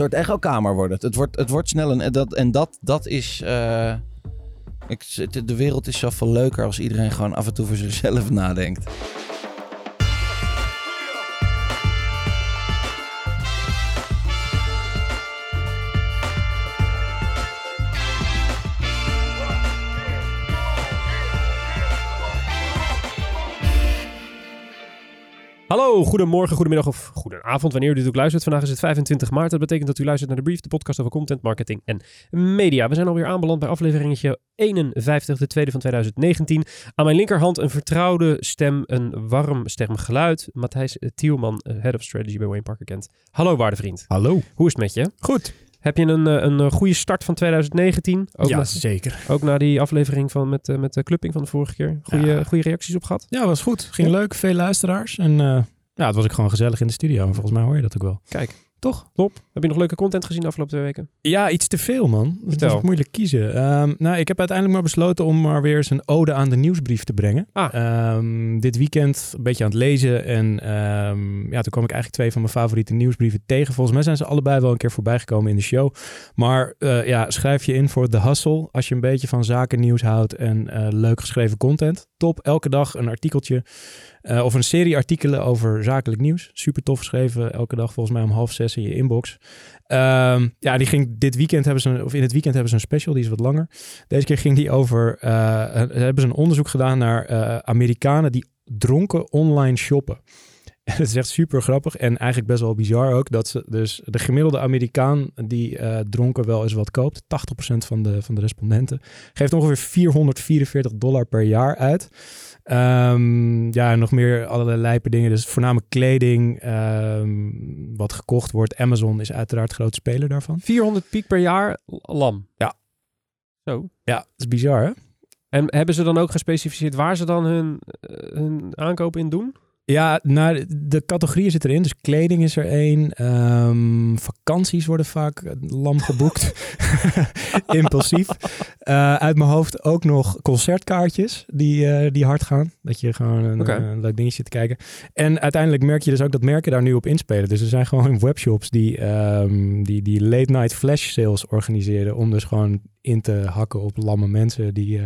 soort echokamer wordt het. Wordt, het wordt snel een... En dat, en dat, dat is... eh, ik, de wereld is zoveel leuker als iedereen gewoon af en toe voor zichzelf nadenkt. Hallo, goedemorgen, goedemiddag of goedenavond, wanneer u dit ook luistert. Vandaag is het 25 maart. Dat betekent dat u luistert naar de Brief, de podcast over content, marketing en media. We zijn alweer aanbeland bij afleveringetje 51, de tweede van 2019. Aan mijn linkerhand een vertrouwde stem, een warm stemgeluid. Matthijs Tielman, eh, Head of Strategy bij Wayne Parker Kent. Hallo waarde vriend. Hallo. Hoe is het met je? Goed. Heb je een, eh, een eh, goede start van 2019? Ook, ja, na, zeker. ook na die aflevering van met, eh, met de clubbing van de vorige keer. Goede, Ja. goede reacties op gehad? Ja, was goed. Ging Ja. leuk. Veel luisteraars. En ja, het was ook gewoon gezellig in de studio. En volgens mij hoor je dat ook wel. Kijk, Toch? top. Heb je nog leuke content gezien de afgelopen twee weken? Ja, iets te veel, man. Het was moeilijk kiezen. Ehm, nou, ik heb uiteindelijk maar besloten om maar weer eens een ode aan de nieuwsbrief te brengen. Ah. Ehm, dit weekend een beetje aan het lezen. En ehm, ja, toen kwam ik eigenlijk twee van mijn favoriete nieuwsbrieven tegen. Volgens mij zijn ze allebei wel een keer voorbij gekomen in de show. Maar eh, ja, schrijf je in voor The Hustle. Als je een beetje van zakennieuws houdt en eh, leuk geschreven content. Top. Elke dag een artikeltje. Eh, of een serie artikelen over zakelijk nieuws. Super tof geschreven. Elke dag volgens mij om half zes in je inbox. Ehm, ja, die ging dit weekend hebben ze een, of in het weekend hebben ze een special, die is wat langer. Deze keer ging die over, eh, hebben ze een onderzoek gedaan naar eh, Amerikanen die dronken online shoppen. Het is echt super grappig en eigenlijk best wel bizar ook dat ze dus de gemiddelde Amerikaan die eh, dronken wel eens wat koopt, 80% van de, van de respondenten, geeft ongeveer 444 dollar per jaar uit. Ehm, ja, nog meer allerlei lijpe dingen. Dus voornamelijk kleding, ehm, wat gekocht wordt. Amazon is uiteraard grote speler daarvan. 400 piek per jaar lam. Ja. Zo. Ja, dat is bizar hè? En hebben ze dan ook gespecificeerd waar ze dan hun, eh, hun aankoop in doen? Ja, nou, de categorieën zitten erin. Dus kleding is er één. Ehm, vakanties worden vaak eh, lam geboekt. Impulsief. Eh, uit mijn hoofd ook nog concertkaartjes die, eh, die hard gaan. Dat je gewoon een, leuk dingetje zit te kijken. En uiteindelijk merk je dus ook dat merken daar nu op inspelen. Dus er zijn gewoon webshops die, ehm, die, die late night flash sales organiseren. Om dus gewoon in te hakken op lamme mensen die...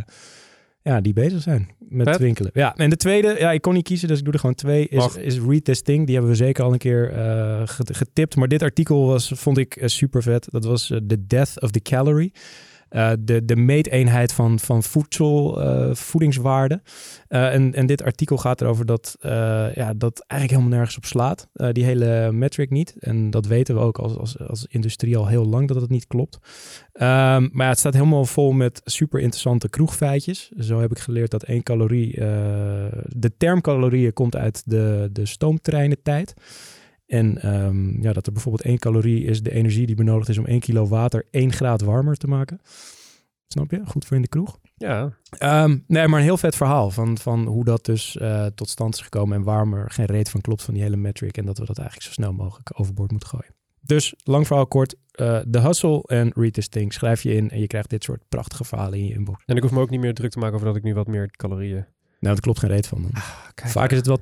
ja, die bezig zijn met winkelen. Ja, en de tweede, ja, ik kon niet kiezen, dus ik doe er gewoon twee. Is, Mag. is retesting. Die hebben we zeker al een keer get- getipt. Maar dit artikel was, vond ik eh, super vet. Dat was eh, The Death of the Calorie. Eh, de, de meeteenheid van, van voedsel, eh, voedingswaarde. Eh, en, en dit artikel gaat erover dat ja, dat eigenlijk helemaal nergens op slaat. Die hele metric niet. En dat weten we ook als, als, als industrie al heel lang dat het niet klopt. Ehm, maar ja, het staat helemaal vol met super interessante kroegfeitjes. Zo heb ik geleerd dat één calorie... de term calorieën komt uit de, de stoomtreinentijd. En ehm, ja, dat er bijvoorbeeld één calorie is de energie die benodigd is om één kilo water één graad warmer te maken. Snap je? Goed voor in de kroeg. Ja. Ehm, nee, maar een heel vet verhaal van, van hoe dat dus eh, tot stand is gekomen en waarom er geen reet van klopt van die hele metric en dat we dat eigenlijk zo snel mogelijk overboord moeten gooien. Dus, lang verhaal kort, eh, de hustle en retesting schrijf je in en je krijgt dit soort prachtige verhalen in je inbox. En ik hoef me ook niet meer druk te maken over dat ik nu wat meer calorieën... Nou, dat klopt geen reet van. man. kijk. Vaak is het wel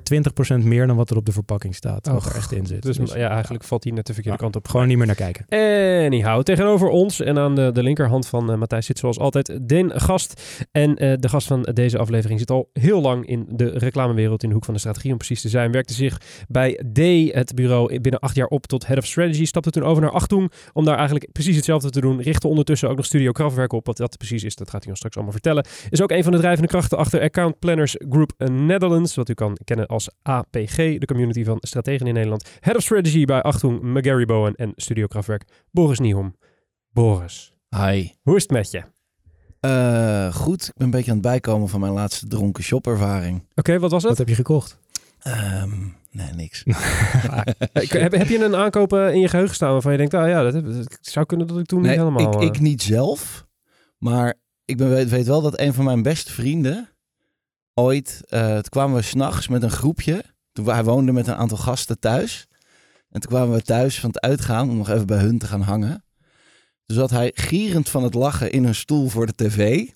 20% meer dan wat er op de verpakking staat, wat Oh, er echt in zit. Dus, ja, eigenlijk valt hij net de verkeerde Ja, kant op. Gewoon niet meer naar kijken. Anyhow, tegenover ons en aan de, de linkerhand van eh, Matthijs zit zoals altijd Den Gast. En eh, de gast van deze aflevering zit al heel lang in de reclamewereld in de hoek van de strategie om precies te zijn. Werkte zich bij D, het bureau, binnen acht jaar op tot Head of Strategy. Stapte toen over naar Achtung om daar eigenlijk precies hetzelfde te doen. Richtte ondertussen ook nog Studio Kraftwerk op. Wat dat precies is, dat gaat hij ons straks allemaal vertellen. Is ook een van de drijvende krachten achter Account Planners Group Netherlands. Wat u kan kennen als APG, de community van strategen in Nederland. Head of Strategy bij Achtung, McGarry Bowen en Studio Kraftwerk. Boris Nieuwom. Boris, Hi. hoe is het met je? Oké, Eh, goed, ik ben een beetje aan het bijkomen van mijn laatste dronken shopervaring. wat was Wat het? heb je gekocht? Ehm, nee, niks. Ik- heb, heb je een aankoop eh, in je geheugen staan waarvan je denkt, ah ja, dat, heb, dat zou kunnen dat ik toen Nee, niet helemaal... ik, eh, ik niet zelf, maar ik ben, weet, weet wel dat een van mijn beste vrienden ooit, eh toen kwamen we s'nachts met een groepje, toen, hij woonde met een aantal gasten thuis. En toen kwamen we thuis van het uitgaan om nog even bij hun te gaan hangen. Toen zat hij gierend van het lachen in een stoel voor de tv.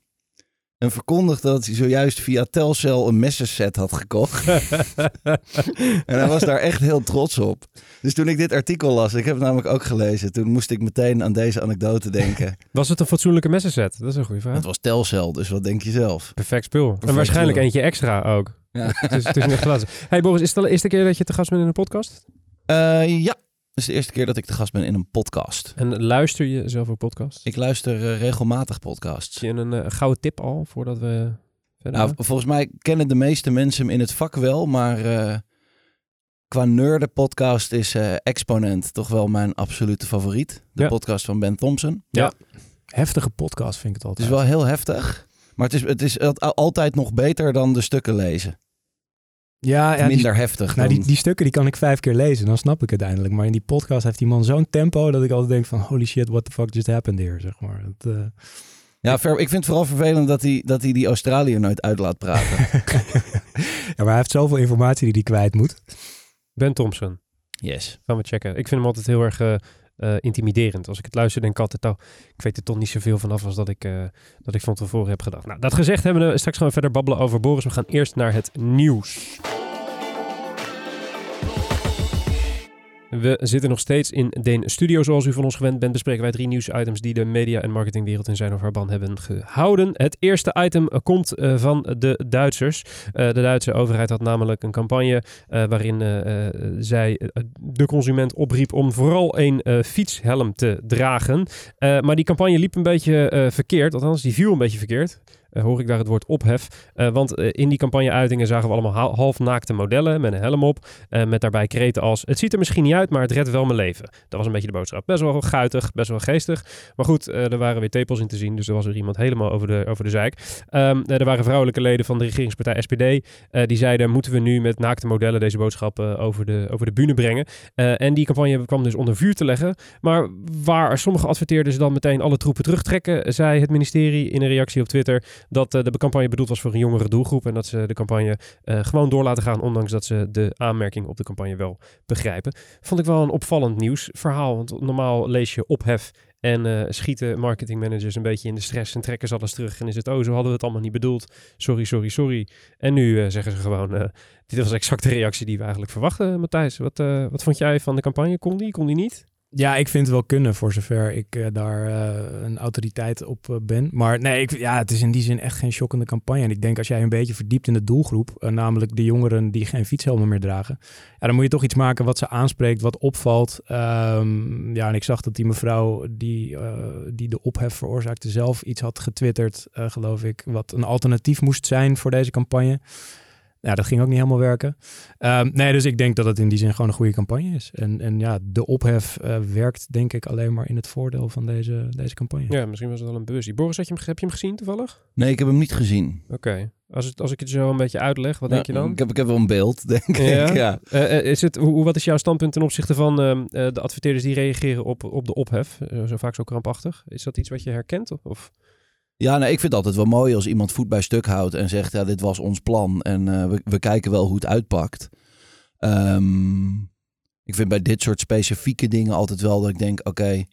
En verkondigde dat hij zojuist via Telcel een messenset had gekocht. en hij was daar echt heel trots op. Dus toen ik dit artikel las, ik heb het namelijk ook gelezen, toen moest ik meteen aan deze anekdote denken. Was het een fatsoenlijke messenset? Dat is een goede vraag. Het was Telcel, dus wat denk je zelf? Perfect spul. en waarschijnlijk spul. eentje extra ook. Ja. Het is, het is niet glazen. Hey Boris, is het de eerste keer dat je te gast bent in een podcast? Eh, ja, is de eerste keer dat ik te gast ben in een podcast. En luister je zelf ook podcasts? Ik luister eh, regelmatig podcasts. Heb je een eh, gouden tip al voordat we verder Nou, gaan? volgens mij kennen de meeste mensen hem in het vak wel, maar eh, qua nerden podcast is eh, Exponent toch wel mijn absolute favoriet. De Ja. podcast van Ben Thompson. Heftige podcast vind ik het Het is altijd. wel heel heftig, maar het is, het is al- altijd nog beter dan de stukken lezen. Ja, ja die, Minder heftig nou, dan... die, die stukken die kan ik vijf keer lezen, dan snap ik het eindelijk. Maar in die podcast heeft die man zo'n tempo dat ik altijd denk van holy shit, what the fuck just happened here, zeg maar. Dat, eh, Ja, ver- ik vind het vooral vervelend dat hij, dat hij die Australiër nooit uit laat praten. ja, maar hij heeft zoveel informatie die hij kwijt moet. Ben Thompson. yes. Gaan we checken. Ik vind hem altijd heel erg eh, eh, intimiderend. Als ik het luister, denk ik altijd, oh, ik weet er toch niet zoveel vanaf als dat ik, eh, dat ik van tevoren heb gedacht. Nou, dat gezegd hebben we straks gaan we verder babbelen over Boris. We gaan eerst naar het nieuws. We zitten nog steeds in Den Studio. Zoals u van ons gewend bent, bespreken wij drie nieuwsitems die de media- en marketingwereld in zijn of haar ban hebben gehouden. Het eerste item eh, komt eh, van de Duitsers. Eh, de Duitse overheid had namelijk een campagne waarin zij de consument opriep om vooral een fietshelm te dragen. Maar die campagne liep een beetje verkeerd, althans die viel een beetje verkeerd. Eh, hoor ik daar het woord ophef. Eh, want eh, in die campagne-uitingen zagen we allemaal ha- halfnaakte modellen met een helm op. met daarbij kreten als: Het ziet er misschien niet uit, maar het redt wel mijn leven. Dat was een beetje de boodschap. Best wel guitig, best wel geestig. Maar goed, er waren weer tepels in te zien. Dus er was er iemand helemaal over de, over de zeik. Ehm, eh, er waren vrouwelijke leden van de regeringspartij SPD. die zeiden: Moeten we nu met naakte modellen deze boodschap over, de, over de bühne brengen? En die campagne kwam dus onder vuur te leggen. Maar waar sommige adverteerders dan meteen alle troepen terugtrekken, zei het ministerie in een reactie op Twitter dat eh, de campagne bedoeld was voor een jongere doelgroep en dat ze de campagne eh, gewoon door laten gaan, ondanks dat ze de aanmerking op de campagne wel begrijpen. Vond ik wel een opvallend nieuwsverhaal, want normaal lees je ophef en eh, schieten marketingmanagers een beetje in de stress en trekken ze alles terug en is het, oh, zo hadden we het allemaal niet bedoeld. Sorry, sorry, sorry. En nu zeggen ze gewoon, dit was exact de reactie die we eigenlijk verwachten, Matthijs. Wat, wat vond jij van de campagne? Kon die, kon die niet? Ja, ik vind het wel kunnen voor zover ik eh, daar eh, een autoriteit op eh, ben. Maar nee, ik, ja, het is in die zin echt geen shockende campagne. En ik denk als jij een beetje verdiept in de doelgroep, namelijk de jongeren die geen fietshelmen meer dragen, ja, dan moet je toch iets maken wat ze aanspreekt, wat opvalt. Ehm, ja, en ik zag dat die mevrouw die, die de ophef veroorzaakte zelf iets had getwitterd, geloof ik, wat een alternatief moest zijn voor deze campagne. Ja, dat ging ook niet helemaal werken. Ehm, nee, dus ik denk dat het in die zin gewoon een goede campagne is. En, en ja, de ophef eh, werkt denk ik alleen maar in het voordeel van deze, deze campagne. Ja, misschien was het wel een bewustie. Boris, had je hem, heb je hem gezien toevallig? Nee, ik heb hem niet gezien. Oké. Als, het, als ik het zo een beetje uitleg, wat Ja, denk je dan? Ik heb, ik heb wel een beeld, denk Ja? ik. Ja. Eh, eh, is het, hoe, wat is jouw standpunt ten opzichte van ehm, eh, de adverteerders die reageren op, op de ophef? Zo vaak zo krampachtig. Is dat iets wat je herkent? Of- Of? Ja, nee, ik vind het altijd wel mooi als iemand voet bij stuk houdt en zegt, ja, dit was ons plan en eh, we, we kijken wel hoe het uitpakt. Ehm, ik vind bij dit soort specifieke dingen altijd wel dat ik denk, oké,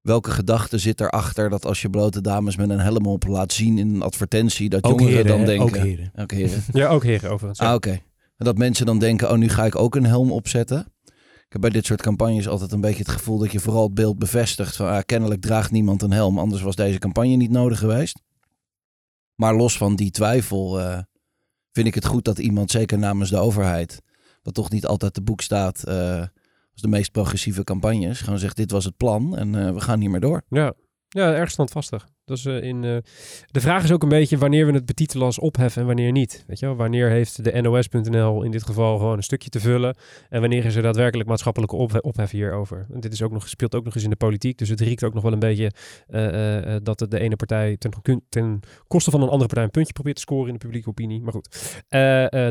welke gedachte zit erachter dat als je blote dames met een helm op laat zien in een advertentie, dat Ook jongeren heren, dan hè? denken... Ook heren. Ook heren. Ja, ook heren overigens. Ah, oké. En Dat mensen dan denken, oh, nu ga ik ook een helm opzetten. Ik heb bij dit soort campagnes altijd een beetje het gevoel dat je vooral het beeld bevestigt van, ah, kennelijk draagt niemand een helm, anders was deze campagne niet nodig geweest. Maar los van die twijfel eh, vind ik het goed dat iemand, zeker namens de overheid, wat toch niet altijd te boek staat eh, als de meest progressieve campagnes, gewoon zegt, dit was het plan en eh, we gaan hiermee door. Ja. ja, erg standvastig. Dat eh, in, eh, de vraag is ook een beetje wanneer we het betitelen als ophef en wanneer niet. Weet je wel? Wanneer heeft de NOS.nl in dit geval gewoon een stukje te vullen en wanneer is er daadwerkelijk maatschappelijke ophef, ophef hierover. En dit is ook nog, speelt ook nog eens in de politiek, dus het riekt ook nog wel een beetje eh, dat de, ene partij ten, koste van een andere partij een puntje probeert te scoren in de publieke opinie. Maar goed,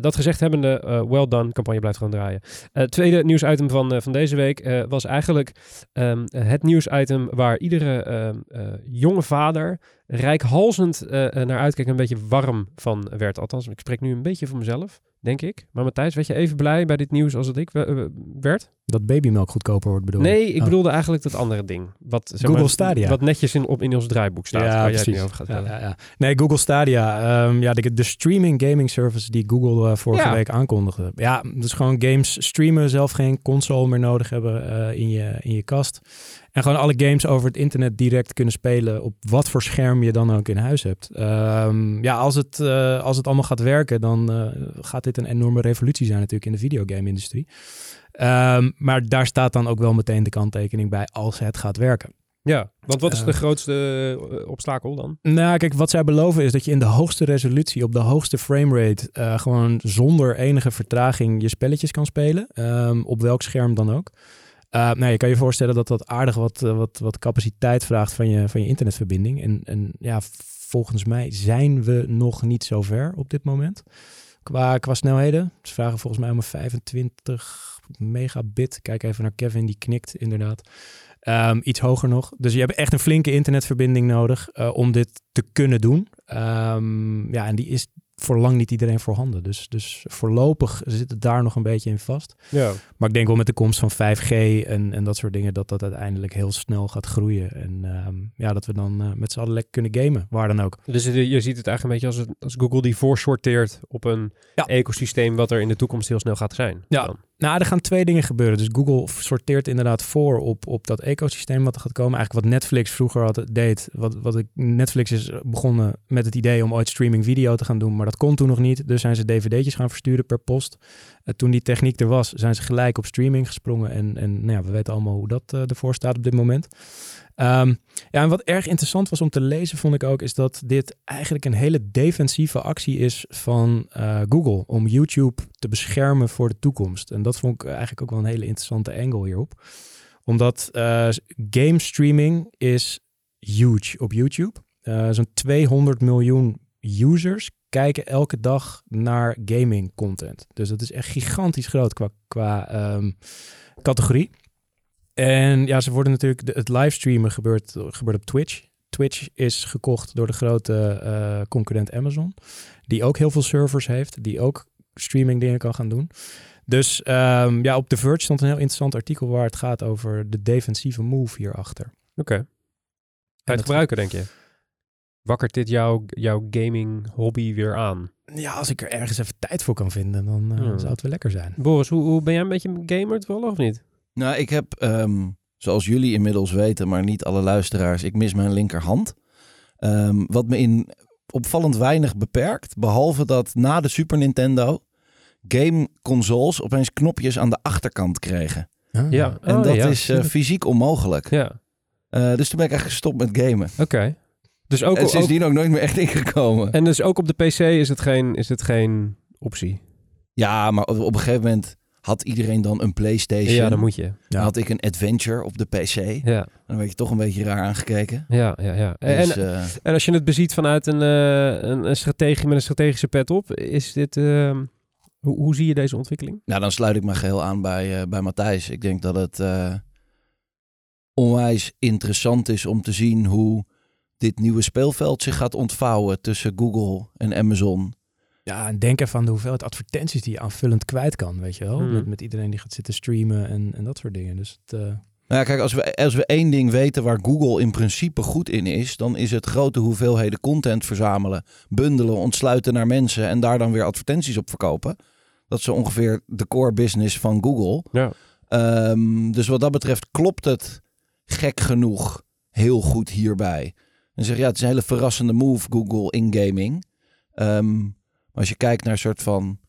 dat gezegd hebbende, eh well done, campagne blijft gewoon draaien. Eh, tweede nieuwsitem van, van deze week was eigenlijk ehm, het nieuwsitem waar iedere ehm, eh, jonge vader together rijkhalzend eh, eh, naar uitkijkt en een beetje warm van werd. Althans, ik spreek nu een beetje voor mezelf. denk ik. Maar Matthijs, werd je even blij bij dit nieuws als het ik eh, werd? Dat babymelk goedkoper wordt bedoeld. Nee, ik Oh. bedoelde eigenlijk dat andere ding. Wat, zeg Google maar, Stadia. Wat netjes in, op, in ons draaiboek staat. waar jij het over gaat ja, ja, ja. Nee, Google Stadia. ehm, ja, de, de streaming gaming service die Google vorige Ja. week aankondigde. Ja, dus gewoon games streamen, zelf geen console meer nodig hebben in, je, in je kast. En gewoon alle games over het internet direct kunnen spelen op wat voor scherm je dan ook in huis hebt. Ehm, ja, als het, eh, als het allemaal gaat werken, dan eh, gaat dit een enorme revolutie zijn natuurlijk in de videogame-industrie. Ehm, maar daar staat dan ook wel meteen de kanttekening bij als het gaat werken. Ja, want wat is de grootste eh, obstakel dan? Nou, kijk, wat zij beloven is dat je in de hoogste resolutie, op de hoogste framerate, gewoon zonder enige vertraging je spelletjes kan spelen. Ehm, op welk scherm dan ook. Eh, nou, je kan je voorstellen dat dat aardig wat, eh, wat, wat capaciteit vraagt van je, van je internetverbinding. En, en ja, volgens mij zijn we nog niet zo ver op dit moment. Qua, qua snelheden. Ze vragen volgens mij om een 25 megabit. Kijk even naar Kevin, die knikt inderdaad. Ehm, iets hoger nog. Dus je hebt echt een flinke internetverbinding nodig eh, om dit te kunnen doen. Ehm, ja, en die is voor lang niet iedereen voorhanden. Dus, dus voorlopig zit het daar nog een beetje in vast. Ja. Maar ik denk wel met de komst van 5G en, en dat soort dingen, dat dat uiteindelijk heel snel gaat groeien. En ehm, ja, dat we dan eh, met z'n allen lekker kunnen gamen, waar dan ook. Dus je je ziet het eigenlijk een beetje als, als Google die voorsorteert op een Ja. ecosysteem wat er in de toekomst heel snel gaat zijn. Ja. Dan. Nou, er gaan twee dingen gebeuren. Dus Google sorteert inderdaad voor op, op dat ecosysteem wat er gaat komen. Eigenlijk wat Netflix vroeger had, deed. Wat, wat ik, Netflix is begonnen met het idee om ooit streaming video te gaan doen. Maar dat kon toen nog niet. Dus zijn ze dvd'tjes gaan versturen per post. Eh, toen die techniek er was, zijn ze gelijk op streaming gesprongen. En, en nou ja, we weten allemaal hoe dat eh, ervoor staat op dit moment. Ehm, ja, en wat erg interessant was om te lezen, vond ik ook, is dat dit eigenlijk een hele defensieve actie is van eh, Google om YouTube te beschermen voor de toekomst. En dat vond ik eigenlijk ook wel een hele interessante angle hierop. Omdat eh, game streaming is huge op YouTube. Eh, Zo'n 200 miljoen users kijken elke dag naar gaming content. Dus dat is echt gigantisch groot qua, qua ehm, categorie. En ja, ze worden natuurlijk, de, het livestreamen gebeurt, gebeurt op Twitch. Twitch is gekocht door de grote eh, concurrent Amazon, die ook heel veel servers heeft, die ook streaming dingen kan gaan doen. Dus ehm, ja, op The Verge stond een heel interessant artikel waar het gaat over de defensieve move hierachter. Oké. Ga je het gebruiken, denk je? Wakkert dit jouw, jouw gaming hobby weer aan? Ja, als ik er ergens even tijd voor kan vinden, dan eh, Hmm. zou het wel lekker zijn. Boris, hoe, hoe ben jij een beetje een gamer toevallig of niet? Nou, ik heb, ehm, zoals jullie inmiddels weten, maar niet alle luisteraars, ik mis mijn linkerhand. Ehm, wat me in opvallend weinig beperkt, behalve dat na de Super Nintendo game consoles opeens knopjes aan de achterkant kregen. Ah. Ja. En Oh, dat ja, is eh, fysiek onmogelijk. Ja, Eh, dus toen ben ik eigenlijk gestopt met gamen. oké. Dus ook, en ook, sindsdien ook nooit meer echt ingekomen. en dus ook op de PC is het geen, is het geen optie? Ja, maar op, op een gegeven moment had iedereen dan een PlayStation. Ja, dan moet je. Ja. had ik een Adventure op de PC. Ja, Dan werd je toch een beetje raar aangekeken. ja, ja. ja. En, Dus, eh, en als je het beziet vanuit een, eh, een, een strategie met een strategische pet op, is dit... ehm, hoe, hoe zie je deze ontwikkeling? Nou, dan sluit ik me geheel aan bij, eh, bij Matthijs. Ik denk dat het eh, onwijs interessant is om te zien hoe dit nieuwe speelveld zich gaat ontvouwen tussen Google en Amazon. Ja, en denk even aan de hoeveelheid advertenties die je aanvullend kwijt kan, weet je wel. Hmm. Met, met iedereen die gaat zitten streamen en, en dat soort dingen. Dus het, eh, Nou ja, kijk, als we, als we één ding weten waar Google in principe goed in is, dan is het grote hoeveelheden content verzamelen, bundelen, ontsluiten naar mensen en daar dan weer advertenties op verkopen. Dat is ongeveer de core business van Google. Ja. Ehm, dus wat dat betreft klopt het gek genoeg heel goed hierbij. En zeg ja, het is een hele verrassende move, Google in gaming. Ehm, maar als je kijkt naar een soort van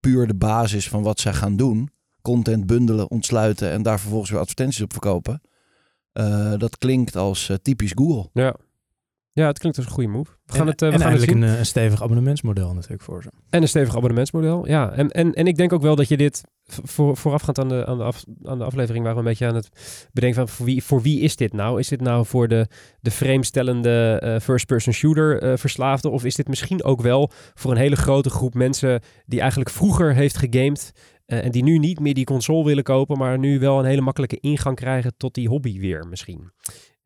puur de basis van wat zij gaan doen, content bundelen, ontsluiten en daar vervolgens weer advertenties op verkopen. eh, dat klinkt als eh, typisch Google. Ja. Ja, het klinkt als een goede move. We gaan en, het, eh, we en gaan het zien. een, eh, een stevig abonnementsmodel natuurlijk voor ze. En een stevig abonnementsmodel. Ja, en, en, en ik denk ook wel dat je dit voor, voorafgaand aan de, aan, de af, aan de aflevering waren we een beetje aan het bedenken van voor wie, voor wie is dit nou? Is dit nou voor de, de framestellende eh, first-person shooter eh verslaafde? Of is dit misschien ook wel voor een hele grote groep mensen die eigenlijk vroeger heeft gegamed eh, en die nu niet meer die console willen kopen, maar nu wel een hele makkelijke ingang krijgen tot die hobby weer misschien?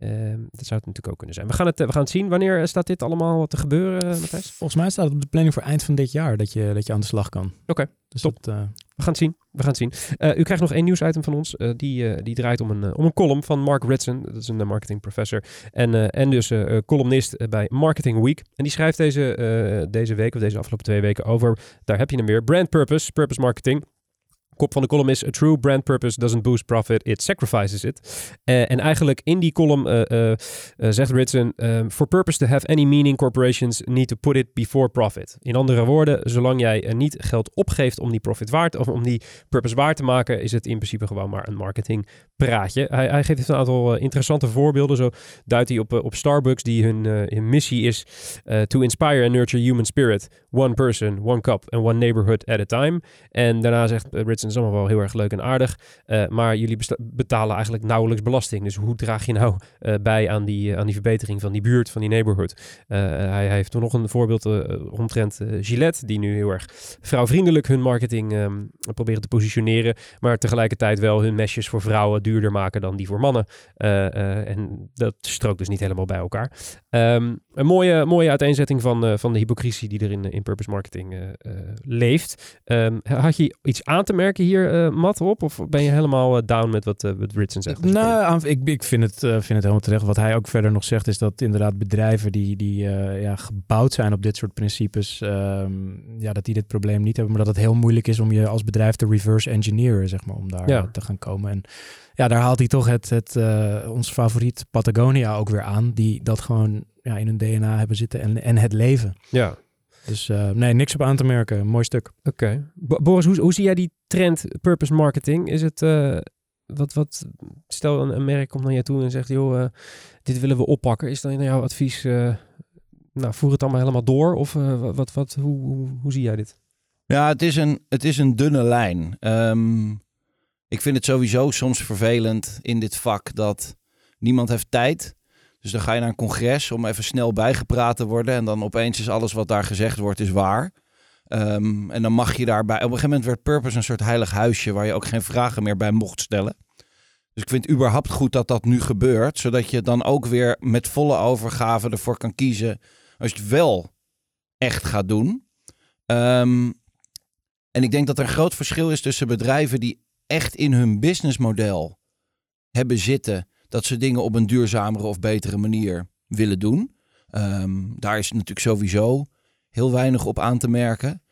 Ehm, dat zou het natuurlijk ook kunnen zijn. We gaan het, eh, we gaan het zien. Wanneer eh, staat dit allemaal te gebeuren, eh, Matthijs? Volgens mij staat het op de planning voor eind van dit jaar dat je, dat je aan de slag kan. Oké, dus top. dat, We gaan het zien. We gaan het zien. U krijgt nog één nieuwsitem van ons. Die, die draait om een, om een column van Mark Ritson. Dat is een marketing professor. En, en dus columnist bij Marketing Week. En die schrijft deze, deze week of deze afgelopen twee weken over, daar heb je hem weer, brand purpose, purpose marketing. Kop van de column is: A true brand purpose doesn't boost profit, it sacrifices it. Eh, en eigenlijk in die column eh, eh, zegt Ritson: ehm, For purpose to have any meaning, corporations need to put it before profit. In andere woorden, zolang jij niet geld opgeeft om die profit waard of om die purpose waar te maken, is het in principe gewoon maar een marketingpraatje. Hij, hij geeft een aantal interessante voorbeelden. Zo duidt hij op, op Starbucks, die hun, missie is to inspire and nurture human spirit. One person, one cup and one neighborhood at a time. En daarna zegt eh, is allemaal wel heel erg leuk en aardig. eh, maar jullie betalen eigenlijk nauwelijks belasting. Dus hoe draag je nou eh, bij aan die, aan die verbetering van die buurt, van die neighborhood? Eh, hij, hij heeft toen nog een voorbeeld eh, omtrent eh, Gillette, die nu heel erg vrouwvriendelijk hun marketing ehm, proberen te positioneren. Maar tegelijkertijd wel hun mesjes voor vrouwen duurder maken dan die voor mannen. Eh, eh, en dat strookt dus niet helemaal bij elkaar. Ehm, een mooie, mooie uiteenzetting van, eh, van de hypocrisie die er in, purpose marketing eh, eh, leeft. Ehm, had je iets aan te merken hier, eh Matt, op? Of ben je helemaal eh, down met wat, eh wat Ritson zegt? Nou, ik, ik vind, het, vind het helemaal terecht. Wat hij ook verder nog zegt, is dat inderdaad bedrijven die, die ja, gebouwd zijn op dit soort principes, ehm, ja, dat die dit probleem niet hebben. Maar dat het heel moeilijk is om je als bedrijf te reverse engineeren, zeg maar, om daar Ja. te gaan komen. En ja, daar haalt hij toch het, het ons favoriet Patagonia ook weer aan, die dat gewoon ja, in hun DNA hebben zitten en, en het leven. Ja, Dus eh, nee, niks op aan te merken. Mooi stuk. oké. Bo- Boris, hoe, hoe zie jij die trend purpose marketing? Is het... eh, wat, wat, stel een, een merk komt naar je toe en zegt, joh, eh, dit willen we oppakken. Is dan jouw advies, eh, nou, voer het allemaal helemaal door? Of eh, wat, wat, hoe, hoe zie jij dit? Ja, het is een, het is een dunne lijn. Ehm, ik vind het sowieso soms vervelend in dit vak dat niemand heeft tijd. Dus dan ga je naar een congres om even snel bijgepraat te worden. En dan opeens is alles wat daar gezegd wordt, is waar. Ehm, en dan mag je daarbij... Op een gegeven moment werd Purpose een soort heilig huisje... waar je ook geen vragen meer bij mocht stellen. Dus ik vind het überhaupt goed dat dat nu gebeurt. Zodat je dan ook weer met volle overgave ervoor kan kiezen... als je het wel echt gaat doen. Ehm, en ik denk dat er een groot verschil is tussen bedrijven die echt in hun businessmodel hebben zitten dat ze dingen op een duurzamere of betere manier willen doen. Ehm, daar is natuurlijk sowieso heel weinig op aan te merken.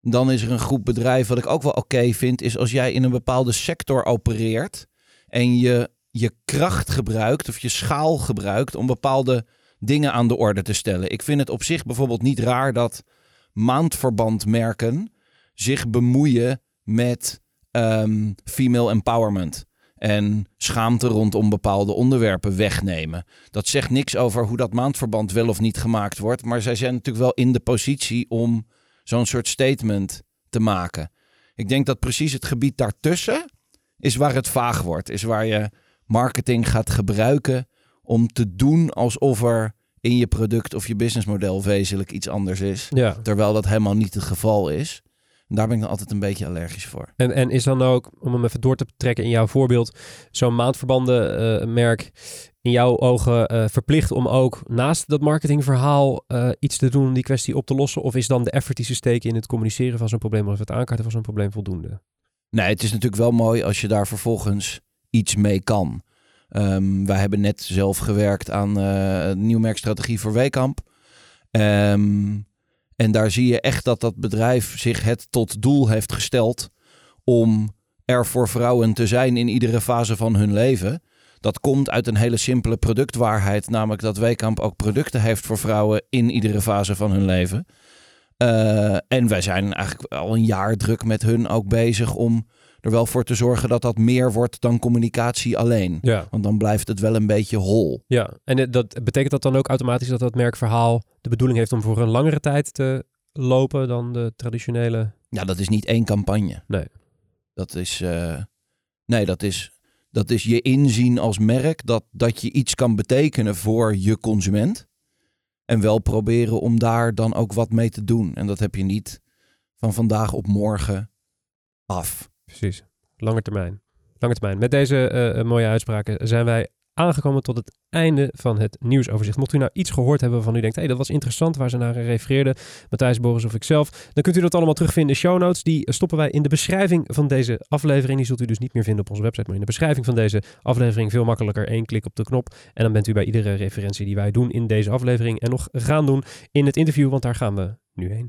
Dan is er een groep bedrijven, wat ik ook wel oké vind, is als jij in een bepaalde sector opereert en je je kracht gebruikt of je schaal gebruikt om bepaalde dingen aan de orde te stellen. Ik vind het op zich bijvoorbeeld niet raar dat maandverbandmerken zich bemoeien met ehm, female empowerment. En schaamte rondom bepaalde onderwerpen wegnemen. Dat zegt niks over hoe dat maandverband wel of niet gemaakt wordt. Maar zij zijn natuurlijk wel in de positie om zo'n soort statement te maken. Ik denk dat precies het gebied daartussen is waar het vaag wordt. Is waar je marketing gaat gebruiken om te doen alsof er in je product of je businessmodel wezenlijk iets anders is. Ja. Terwijl dat helemaal niet het geval is. En daar ben ik dan altijd een beetje allergisch voor. En, en is dan ook, om hem even door te trekken in jouw voorbeeld, zo'n maandverbandenmerk in jouw ogen eh, verplicht om ook naast dat marketingverhaal eh, iets te doen om die kwestie op te lossen? Of is dan de effort die ze steken in het communiceren van zo'n probleem of het aankaarten van zo'n probleem voldoende? Nee, het is natuurlijk wel mooi als je daar vervolgens iets mee kan. Ehm, wij hebben net zelf gewerkt aan eh een nieuwmerkstrategie voor Weekamp. Ehm, en daar zie je echt dat dat bedrijf zich het tot doel heeft gesteld om er voor vrouwen te zijn in iedere fase van hun leven. Dat komt uit een hele simpele productwaarheid, namelijk dat Weekamp ook producten heeft voor vrouwen in iedere fase van hun leven. Eh, en wij zijn eigenlijk al een jaar druk met hun ook bezig om er wel voor te zorgen dat dat meer wordt dan communicatie alleen. Ja. Want dan blijft het wel een beetje hol. Ja, en dat, betekent dat dan ook automatisch dat dat merkverhaal de bedoeling heeft om voor een langere tijd te lopen dan de traditionele? Ja, dat is niet één campagne. Nee. Dat is, eh, nee, dat is, dat is je inzien als merk dat, dat je iets kan betekenen voor je consument. En wel proberen om daar dan ook wat mee te doen. En dat heb je niet van vandaag op morgen af. Precies. Lange termijn. Lange termijn. Met deze eh, mooie uitspraken zijn wij aangekomen tot het einde van het nieuwsoverzicht. Mocht u nou iets gehoord hebben waarvan u denkt, hey, dat was interessant, waar ze naar refereerden, Matthijs, Boris of ikzelf, dan kunt u dat allemaal terugvinden in de show notes. Die stoppen wij in de beschrijving van deze aflevering. Die zult u dus niet meer vinden op onze website, maar in de beschrijving van deze aflevering veel makkelijker. één klik op de knop en dan bent u bij iedere referentie die wij doen in deze aflevering en nog gaan doen in het interview, want daar gaan we nu heen.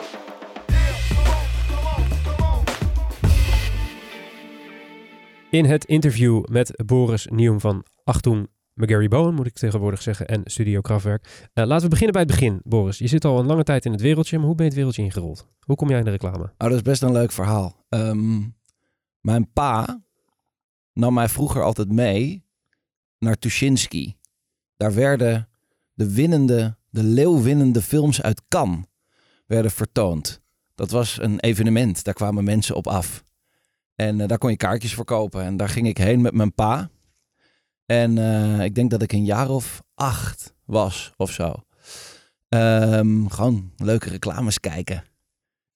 In het interview met Boris Nieuw van Achtung McGarry Bowen, moet ik tegenwoordig zeggen, en Studio Kraftwerk. Uh, laten we beginnen bij het begin, Boris. Je zit al een lange tijd in het wereldje, maar hoe ben je het wereldje ingerold? Hoe kom jij in de reclame? Oh, dat is best een leuk verhaal. Um, mijn pa nam mij vroeger altijd mee naar Tuschinski. Daar werden de winnende, de leeuwwinnende films uit Cannes werden vertoond. Dat was een evenement, daar kwamen mensen op af. En eh, daar kon je kaartjes voor kopen. En daar ging ik heen met mijn pa. En uh, ik denk dat ik een jaar of acht was of zo. Um, gewoon leuke reclames kijken.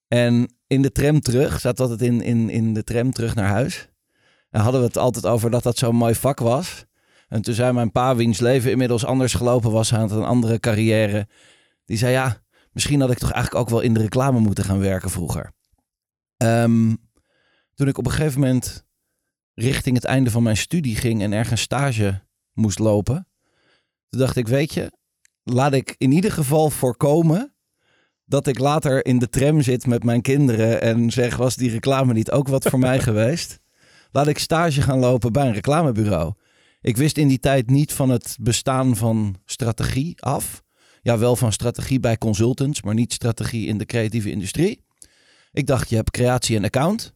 En in de tram terug, zat altijd in, in, in de tram terug naar huis. En hadden we het altijd over dat dat zo'n mooi vak was. En toen zei mijn pa, wiens leven inmiddels anders gelopen was, aan een andere carrière. Die zei, ja, misschien had ik toch eigenlijk ook wel in de reclame moeten gaan werken vroeger. Um, toen ik op een gegeven moment richting het einde van mijn studie ging en ergens stage moest lopen, toen dacht ik, weet je, laat ik in ieder geval voorkomen dat ik later in de tram zit met mijn kinderen en zeg, was die reclame niet ook wat voor mij geweest? Laat ik stage gaan lopen bij een reclamebureau. Ik wist in die tijd niet van het bestaan van strategie af. Ja, wel van strategie bij consultants, maar niet strategie in de creatieve industrie. Ik dacht, je hebt creatie en account.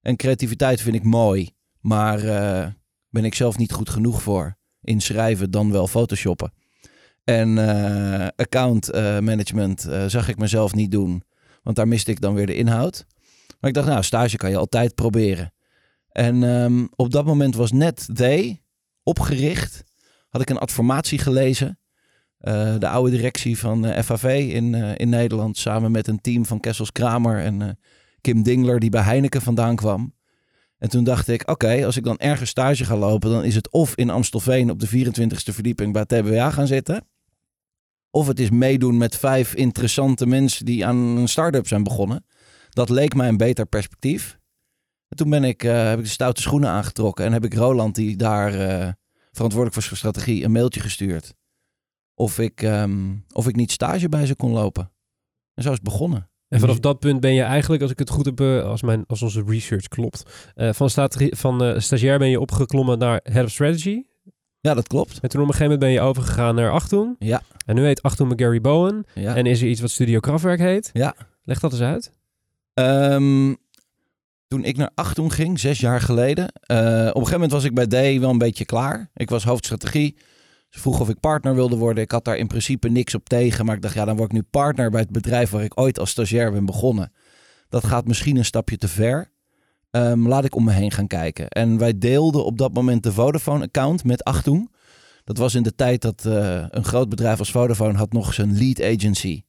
En creativiteit vind ik mooi, maar uh, ben ik zelf niet goed genoeg voor. Inschrijven dan wel photoshoppen. En uh, account uh, management zag ik mezelf niet doen, want daar miste ik dan weer de inhoud. Maar ik dacht, nou, stage kan je altijd proberen. En um, op dat moment was net They opgericht. Had ik een adformatie gelezen. de oude directie van FAV in, in Nederland, samen met een team van Kessels Kramer en Kim Dingler, die bij Heineken vandaan kwam. En toen dacht ik, oké, als ik dan ergens stage ga lopen, dan is het of in Amstelveen op de 24e verdieping bij TBA gaan zitten. Of het is meedoen met vijf interessante mensen die aan een start-up zijn begonnen. Dat leek mij een beter perspectief. En toen ben ik, uh, heb ik de stoute schoenen aangetrokken en heb ik Roland, die daar uh, verantwoordelijk was voor strategie, een mailtje gestuurd. Of ik, um, of ik niet stage bij ze kon lopen. En zo is het begonnen. En vanaf dat punt ben je eigenlijk, als ik het goed heb, eh, als, mijn, als onze research klopt, uh, van, van uh, stagiair ben je opgeklommen naar Head of Strategy. Ja, dat klopt. En toen op een gegeven moment ben je overgegaan naar Achtung. Ja. En nu heet Achtung Gary Bowen. Ja. En is er iets wat Studio Kraftwerk heet. Ja. Leg dat eens uit. Um, toen ik naar Achtung ging, zes jaar geleden. Uh, op een gegeven moment was ik bij D wel een beetje klaar. Ik was hoofdstrategie. Ze vroeg of ik partner wilde worden. Ik had daar in principe niks op tegen. Maar ik dacht, ja, dan word ik nu partner bij het bedrijf waar ik ooit als stagiair ben begonnen. Dat gaat misschien een stapje te ver. Um, laat ik om me heen gaan kijken. En wij deelden op dat moment de Vodafone-account met Achtung. Dat was in de tijd dat uh, een groot bedrijf als Vodafone had nog zijn lead agency.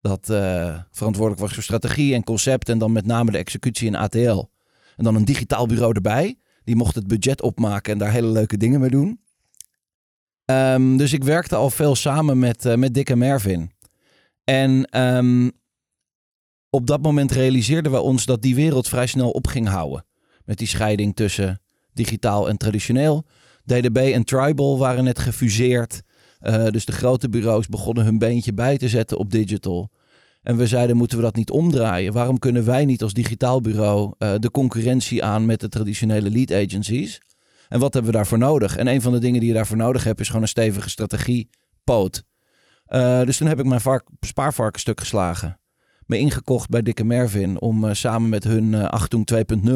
Dat uh, verantwoordelijk was voor strategie en concept en dan met name de executie in ATL. En dan een digitaal bureau erbij. Die mocht het budget opmaken en daar hele leuke dingen mee doen. Um, dus ik werkte al veel samen met, uh, met Dick en Mervin. En um, op dat moment realiseerden we ons dat die wereld vrij snel op ging houden. Met die scheiding tussen digitaal en traditioneel. DDB en Tribal waren net gefuseerd. Uh, dus de grote bureaus begonnen hun beentje bij te zetten op digital. En we zeiden, moeten we dat niet omdraaien? Waarom kunnen wij niet als digitaal bureau uh, de concurrentie aan met de traditionele lead agencies? En wat hebben we daarvoor nodig? En een van de dingen die je daarvoor nodig hebt, is gewoon een stevige strategiepoot. Uh, dus toen heb ik mijn vark, spaarvarken stuk geslagen. Me ingekocht bij Dikke Mervin om uh, samen met hun uh, Achtung 2.0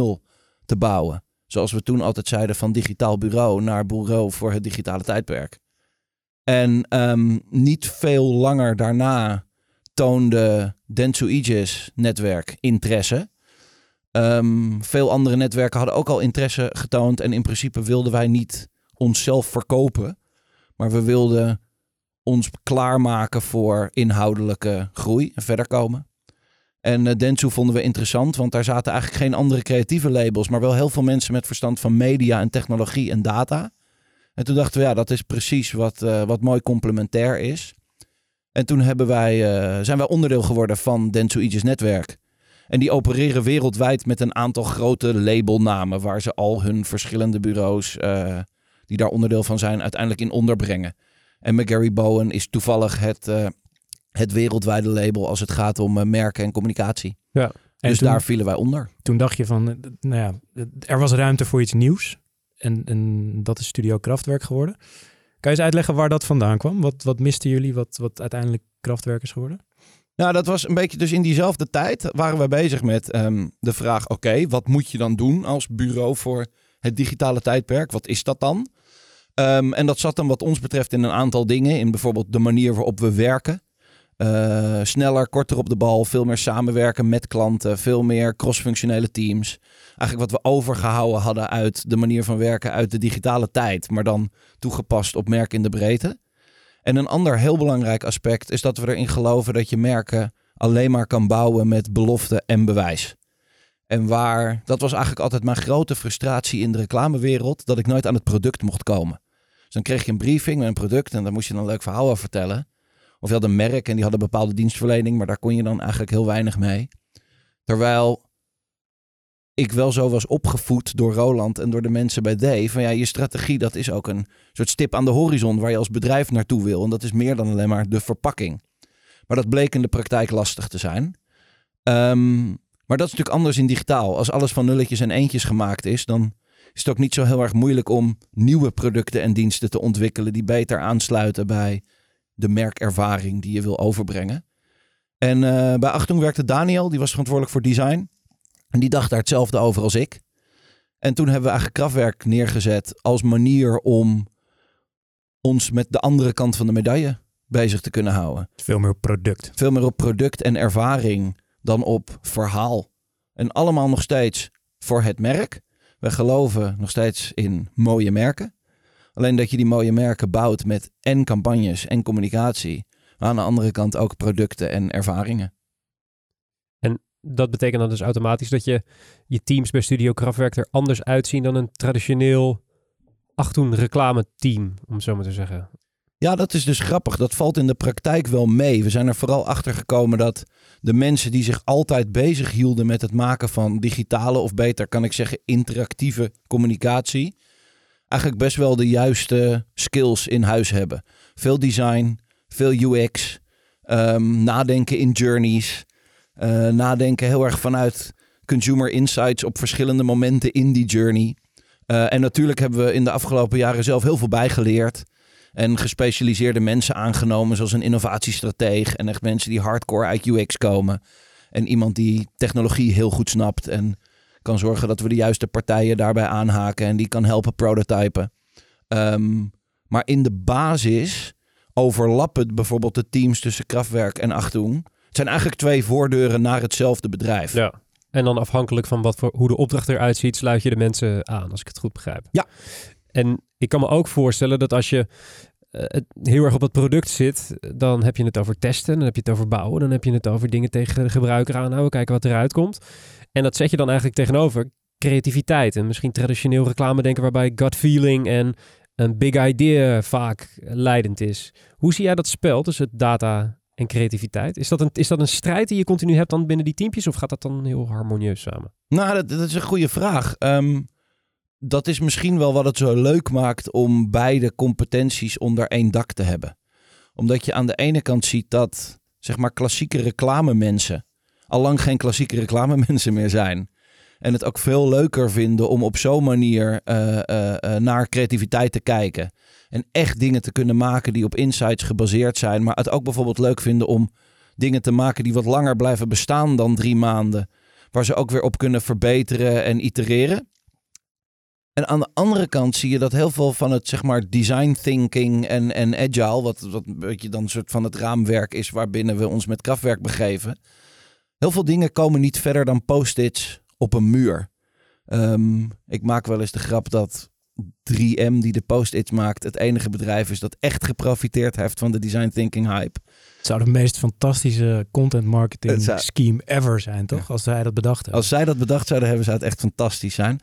te bouwen. zoals we toen altijd zeiden, van digitaal bureau naar bureau voor het digitale tijdperk. En ehm, niet veel langer daarna toonde Dentsu Aegis netwerk interesse. Ehm, veel andere netwerken hadden ook al interesse getoond. En in principe wilden wij niet onszelf verkopen. Maar we wilden ons klaarmaken voor inhoudelijke groei en verder komen. En uh, vonden we interessant, want daar zaten eigenlijk geen andere creatieve labels, maar wel heel veel mensen met verstand van media en technologie en data. En toen dachten we, ja, dat is precies wat, uh, wat mooi complementair is. En toen hebben wij, uh, zijn wij onderdeel geworden van Dentsu Aegis netwerk. En die opereren wereldwijd met een aantal grote labelnamen, waar ze al hun verschillende bureaus, die daar onderdeel van zijn, uiteindelijk in onderbrengen. En McGarry Bowen is toevallig het, uh, het wereldwijde label als het gaat om uh, merken en communicatie. Ja. En dus toen, daar vielen wij onder. Toen dacht je van, nou ja, er was ruimte voor iets nieuws. En, en dat is Studio Kraftwerk geworden. Kan je eens uitleggen waar dat vandaan kwam? Wat, wat misten jullie, wat, wat uiteindelijk Kraftwerk is geworden? Nou, dat was een beetje dus in diezelfde tijd waren we bezig met um, de vraag: oké, wat moet je dan doen als bureau voor het digitale tijdperk? Wat is dat dan? Um, en dat zat dan wat ons betreft in een aantal dingen. In bijvoorbeeld de manier waarop we werken. Uh, sneller, korter op de bal, veel meer samenwerken met klanten, veel meer crossfunctionele teams. Eigenlijk wat we overgehouden hadden uit de manier van werken uit de digitale tijd, maar dan toegepast op merk in de breedte. En een ander heel belangrijk aspect is dat we erin geloven dat je merken alleen maar kan bouwen met belofte en bewijs. En waar, dat was eigenlijk altijd mijn grote frustratie in de reclamewereld, dat ik nooit aan het product mocht komen. Dus dan kreeg je een briefing met een product en daar moest je dan een leuk verhaal over vertellen. Of je had een merk en die hadden bepaalde dienstverlening, maar daar kon je dan eigenlijk heel weinig mee. Terwijl ik wel zo was opgevoed door Roland en door de mensen bij D. Van ja, je strategie, dat is ook een soort stip aan de horizon waar je als bedrijf naartoe wil. En dat is meer dan alleen maar de verpakking. Maar dat bleek in de praktijk lastig te zijn. Um, maar dat is natuurlijk anders in digitaal. Als alles van nulletjes en eentjes gemaakt is, dan is het ook niet zo heel erg moeilijk om nieuwe producten en diensten te ontwikkelen die beter aansluiten bij de merkervaring die je wil overbrengen. En uh, bij Achtung werkte Daniel, die was verantwoordelijk voor design. En die dacht daar hetzelfde over als ik. En toen hebben we eigenlijk Kraftwerk neergezet als manier om ons met de andere kant van de medaille bezig te kunnen houden. Veel meer op product. Veel meer op product en ervaring dan op verhaal. En allemaal nog steeds voor het merk. We geloven nog steeds in mooie merken. Alleen dat je die mooie merken bouwt met en campagnes en communicatie. Maar aan de andere kant ook producten en ervaringen. Dat betekent dan dus automatisch dat je je teams bij Studio Kraftwerk er anders uitzien dan een traditioneel Achtung reclame team, om zo maar te zeggen. Ja, dat is dus grappig. Dat valt in de praktijk wel mee. We zijn er vooral achter gekomen dat de mensen die zich altijd bezig hielden met het maken van digitale, of beter kan ik zeggen, interactieve communicatie, eigenlijk best wel de juiste skills in huis hebben. Veel design, veel UX, um, nadenken in journeys, uh, nadenken heel erg vanuit consumer insights op verschillende momenten in die journey. Uh, en natuurlijk hebben we in de afgelopen jaren zelf heel veel bijgeleerd. En gespecialiseerde mensen aangenomen, zoals een innovatiestrateeg. En echt mensen die hardcore uit UX komen. En iemand die technologie heel goed snapt. En kan zorgen dat we de juiste partijen daarbij aanhaken. En die kan helpen prototypen. Um, maar in de basis overlappen bijvoorbeeld de teams tussen Kraftwerk en Achtung. Het zijn eigenlijk twee voordeuren naar hetzelfde bedrijf. Ja. En dan afhankelijk van wat voor, hoe de opdracht eruit ziet, sluit je de mensen aan, als ik het goed begrijp. Ja. En ik kan me ook voorstellen dat als je uh, heel erg op het product zit, dan heb je het over testen, dan heb je het over bouwen, dan heb je het over dingen tegen de gebruiker aanhouden, kijken wat eruit komt. En dat zet je dan eigenlijk tegenover creativiteit en misschien traditioneel reclame denken waarbij gut feeling en een big idea vaak leidend is. Hoe zie jij dat spel tussen data en creativiteit? Is dat, een, is dat een strijd die je continu hebt dan binnen die teampjes of gaat dat dan heel harmonieus samen? Nou, dat, dat is een goede vraag. Um, dat is misschien wel wat het zo leuk maakt om beide competenties onder één dak te hebben. Omdat je aan de ene kant ziet dat, zeg maar, klassieke reclamemensen al lang geen klassieke reclamemensen meer zijn. En het ook veel leuker vinden om op zo'n manier uh, uh, uh, naar creativiteit te kijken. En echt dingen te kunnen maken die op insights gebaseerd zijn. Maar het ook bijvoorbeeld leuk vinden om dingen te maken die wat langer blijven bestaan dan drie maanden. Waar ze ook weer op kunnen verbeteren en itereren. En aan de andere kant zie je dat heel veel van het zeg maar design thinking en, en agile, wat, wat een beetje dan een soort van het raamwerk is waarbinnen we ons met krachtwerk begeven. Heel veel dingen komen niet verder dan post-its op een muur. Ehm, ik maak wel eens de grap dat 3M, die de post-its maakt, het enige bedrijf is dat echt geprofiteerd heeft van de design thinking hype. Het zou de meest fantastische content marketing zou- scheme ever zijn, toch? Als zij dat bedacht hebben. Als zij dat bedacht zouden hebben, zou het echt fantastisch zijn.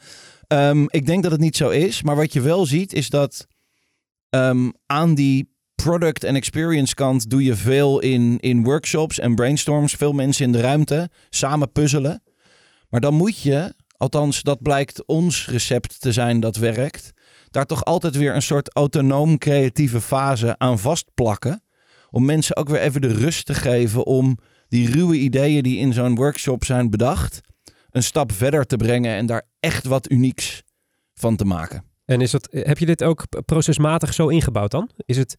Ehm, ik denk dat het niet zo is. Maar wat je wel ziet, is dat ehm, aan die product en experience kant doe je veel in, in workshops en brainstorms. Veel mensen in de ruimte, samen puzzelen. Maar dan moet je, althans dat blijkt ons recept te zijn dat werkt, daar toch altijd weer een soort autonoom creatieve fase aan vastplakken. Om mensen ook weer even de rust te geven om die ruwe ideeën die in zo'n workshop zijn bedacht, een stap verder te brengen en daar echt wat unieks van te maken. En is dat, heb je dit ook procesmatig zo ingebouwd dan? Is het,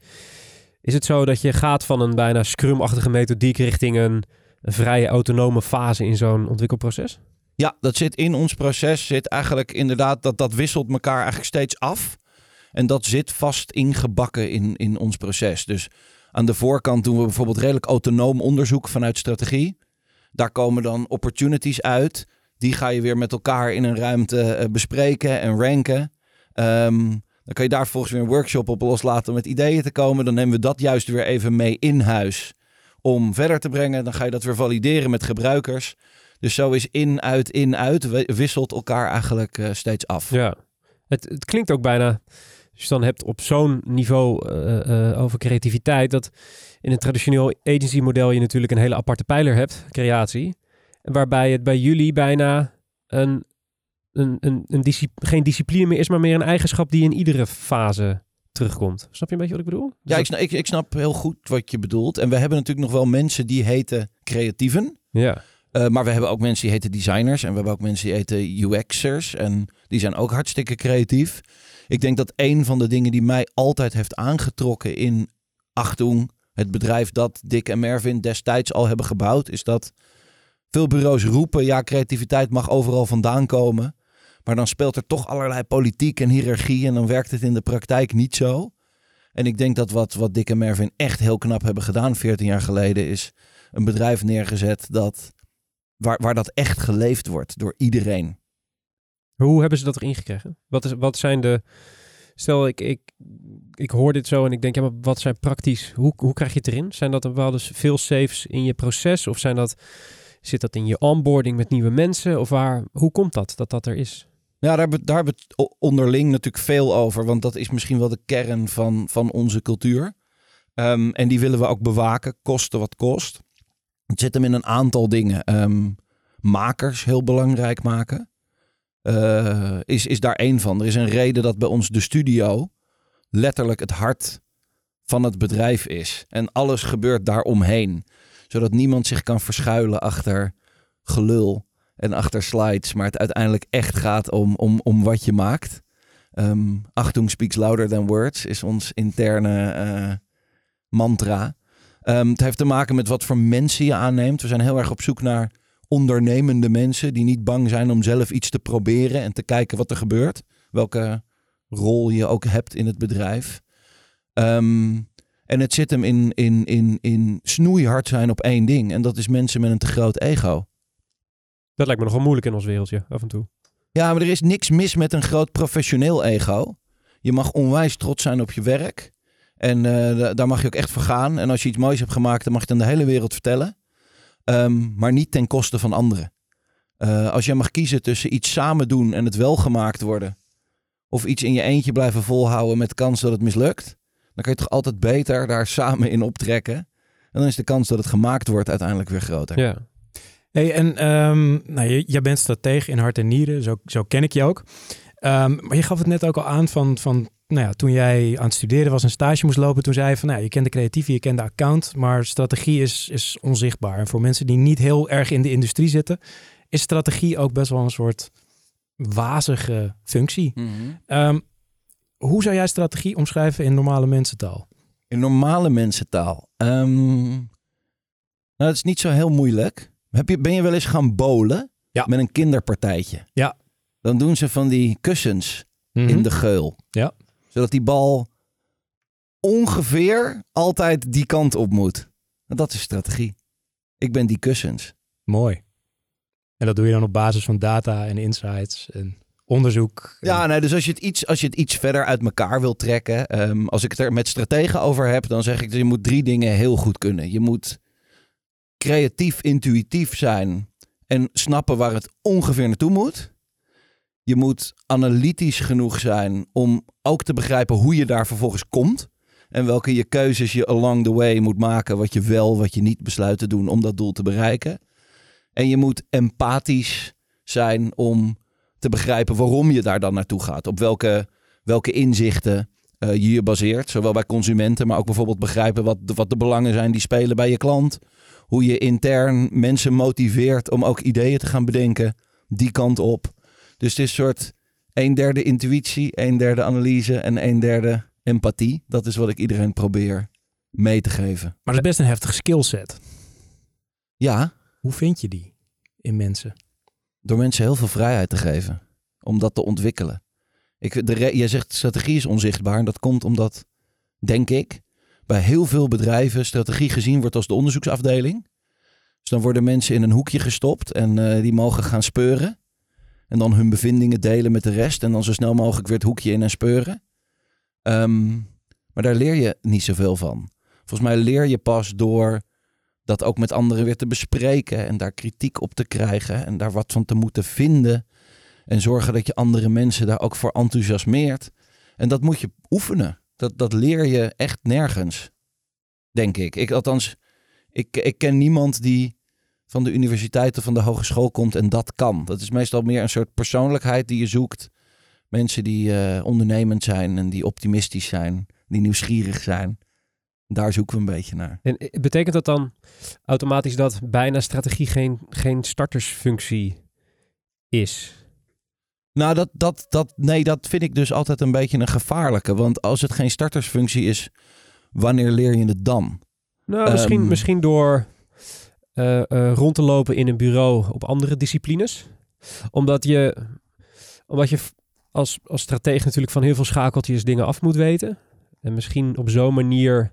is het zo dat je gaat van een bijna scrum-achtige methodiek richting een, een vrije autonome fase in zo'n ontwikkelproces? Ja, dat zit in ons proces. Zit eigenlijk inderdaad, dat, dat wisselt elkaar eigenlijk steeds af. En dat zit vast ingebakken in, in ons proces. Dus aan de voorkant doen we bijvoorbeeld redelijk autonoom onderzoek vanuit strategie. Daar komen dan opportunities uit. Die ga je weer met elkaar in een ruimte eh, bespreken en ranken. Ehm, dan kan je daar volgens weer een workshop op loslaten om met ideeën te komen. Dan nemen we dat juist weer even mee in huis om verder te brengen. Dan ga je dat weer valideren met gebruikers. Dus zo is in, uit, in, uit. Wisselt elkaar eigenlijk eh, steeds af. Ja. Het, het klinkt ook bijna, het dan hebt op zo'n niveau eh, eh, over creativiteit, dat in een traditioneel agency model je natuurlijk een hele aparte pijler hebt, creatie. Waarbij het bij jullie bijna een, een, een, geen discipline meer is, maar meer een eigenschap die in iedere fase terugkomt. Snap je een beetje wat ik bedoel? Dus Ja, ik snap, ik, ik snap heel goed wat je bedoelt. En we hebben natuurlijk nog wel mensen die heten creatieven. ja. Eh, maar we hebben ook mensen die heten designers. En we hebben ook mensen die heten UX'ers. En die zijn ook hartstikke creatief. Ik denk dat een van de dingen die mij altijd heeft aangetrokken in Achtung, het bedrijf dat Dick en Mervin destijds al hebben gebouwd, is dat veel bureaus roepen, ja, creativiteit mag overal vandaan komen. Maar dan speelt er toch allerlei politiek en hiërarchie en dan werkt het in de praktijk niet zo. En ik denk dat wat, wat Dick en Mervin echt heel knap hebben gedaan 14 jaar geleden, is een bedrijf neergezet dat waar, waar dat echt geleefd wordt door iedereen. Hoe hebben ze dat erin gekregen? Wat, is, wat zijn de... Stel, ik, ik, ik hoor dit zo en ik denk, ja, maar wat zijn praktisch... Hoe, hoe krijg je het erin? Zijn dat bepaalde veel saves in je proces? Of zijn dat, zit dat in je onboarding met nieuwe mensen? Of waar, hoe komt dat, dat dat er is? Ja, daar hebben, we- daar hebben we het onderling natuurlijk veel over, want dat is misschien wel de kern van, van onze cultuur. Ehm, en die willen we ook bewaken, koste wat kost. Het zit hem in een aantal dingen. Ehm, makers heel belangrijk maken. eh, is, is daar één van. Er is een reden dat bij ons de studio letterlijk het hart van het bedrijf is. En alles gebeurt daaromheen. Zodat niemand zich kan verschuilen achter gelul en achter slides. Maar het uiteindelijk echt gaat om, om, om wat je maakt. Ehm Achtung speaks louder than words is ons interne eh, mantra. Ehm, het heeft te maken met wat voor mensen je aanneemt. We zijn heel erg op zoek naar ondernemende mensen die niet bang zijn om zelf iets te proberen en te kijken wat er gebeurt. Welke rol je ook hebt in het bedrijf. Ehm, en het zit hem in, in, in, in snoeihard zijn op één ding. En dat is mensen met een te groot ego. Dat lijkt me nogal moeilijk in ons wereldje, af en toe. Ja, maar er is niks mis met een groot professioneel ego. Je mag onwijs trots zijn op je werk. En eh, da- daar mag je ook echt voor gaan. En als je iets moois hebt gemaakt, dan mag je het aan de hele wereld vertellen. Ehm, maar niet ten koste van anderen. Eh, als je mag kiezen tussen iets samen doen en het wel gemaakt worden. Of iets in je eentje blijven volhouden met kans dat het mislukt. Dan kan je toch altijd beter daar samen in optrekken. En dan is de kans dat het gemaakt wordt uiteindelijk weer groter. Ja. Hey, en ehm, nou, jij bent stratege in hart en nieren, zo, zo ken ik je ook. Ehm, maar je gaf het net ook al aan van, van nou ja, toen jij aan het studeren was en stage moest lopen, toen zei je van, nou, je kent de creatieve, je kent de account, maar strategie is, is onzichtbaar. En voor mensen die niet heel erg in de industrie zitten, is strategie ook best wel een soort wazige functie. Mhm. Ehm, hoe zou jij strategie omschrijven in normale mensentaal? In normale mensentaal. Ehm, nou, dat is niet zo heel moeilijk. Heb je, ben je wel eens gaan bowlen? Ja. Met een kinderpartijtje? Ja. Dan doen ze van die kussens Mhm. in de geul. Ja. Zodat die bal ongeveer altijd die kant op moet. En dat is strategie. Ik ben die kussens. Mooi. En dat doe je dan op basis van data en insights en onderzoek. Ja, nee, dus als je het iets, als je het iets verder uit elkaar wilt trekken. ehm, als ik het er met strategen over heb, dan zeg ik dat je moet drie dingen heel goed kunnen. Je moet creatief, intuïtief zijn en snappen waar het ongeveer naartoe moet. Je moet analytisch genoeg zijn om ook te begrijpen hoe je daar vervolgens komt. En welke je keuzes je along the way moet maken. Wat je wel, wat je niet besluit te doen om dat doel te bereiken. En je moet empathisch zijn om te begrijpen waarom je daar dan naartoe gaat. Op welke, welke inzichten eh, je je baseert. Zowel bij consumenten, maar ook bijvoorbeeld begrijpen wat de, wat de belangen zijn die spelen bij je klant. Hoe je intern mensen motiveert om ook ideeën te gaan bedenken. Die kant op. Dus het is een soort een derde intuïtie, een derde analyse en een derde empathie. Dat is wat ik iedereen probeer mee te geven. Maar dat is best een heftige skillset. Ja, Hoe vind je die in mensen? door mensen heel veel vrijheid te geven. Om dat te ontwikkelen. Ik, de jij zegt strategie is onzichtbaar. En dat komt omdat, denk ik, bij heel veel bedrijven strategie gezien wordt als de onderzoeksafdeling. Dus dan worden mensen in een hoekje gestopt en eh, die mogen gaan speuren. En dan hun bevindingen delen met de rest. En dan zo snel mogelijk weer het hoekje in en speuren. Ehm, maar daar leer je niet zoveel van. Volgens mij leer je pas door dat ook met anderen weer te bespreken en daar kritiek op te krijgen en daar wat van te moeten vinden en zorgen dat je andere mensen daar ook voor enthousiasmeert. En dat moet je oefenen. Dat, dat leer je echt nergens, denk ik. ik althans, ik, ik ken niemand die van de universiteit of van de hogeschool komt en dat kan. Dat is meestal meer een soort persoonlijkheid die je zoekt. Mensen die eh, ondernemend zijn en die optimistisch zijn, die nieuwsgierig zijn. Daar zoeken we een beetje naar. En eh, betekent dat dan automatisch dat bijna strategie geen, geen startersfunctie is? Nou, dat, dat, dat, nee, dat vind ik dus altijd een beetje een gevaarlijke. Want als het geen startersfunctie is, wanneer leer je het dan? Nou, misschien, Ehm. misschien door eh, eh, rond te lopen in een bureau op andere disciplines. Omdat je, omdat je als, als stratege natuurlijk van heel veel schakeltjes dingen af moet weten. En misschien op zo'n manier,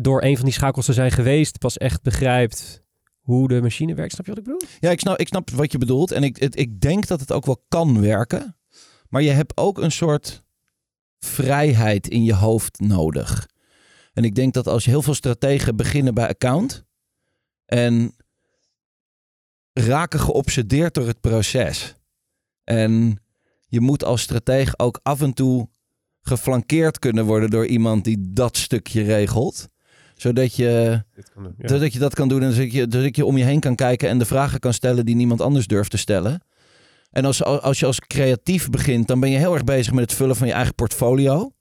door een van die schakels te zijn geweest, pas echt begrijpt hoe de machine werkt. Snap je wat ik bedoel? Ja, ik snap, ik snap wat je bedoelt. En ik, het, ik denk dat het ook wel kan werken. Maar je hebt ook een soort vrijheid in je hoofd nodig. En ik denk dat als heel veel strategen beginnen bij account en raken geobsedeerd door het proces. En je moet als stratege ook af en toe geflankeerd kunnen worden door iemand die dat stukje regelt. Zodat je Zodat je dat kan doen en zodat je, zodat je om je heen kan kijken en de vragen kan stellen die niemand anders durft te stellen. En als, als je als creatief begint, dan ben je heel erg bezig met het vullen van je eigen portfolio.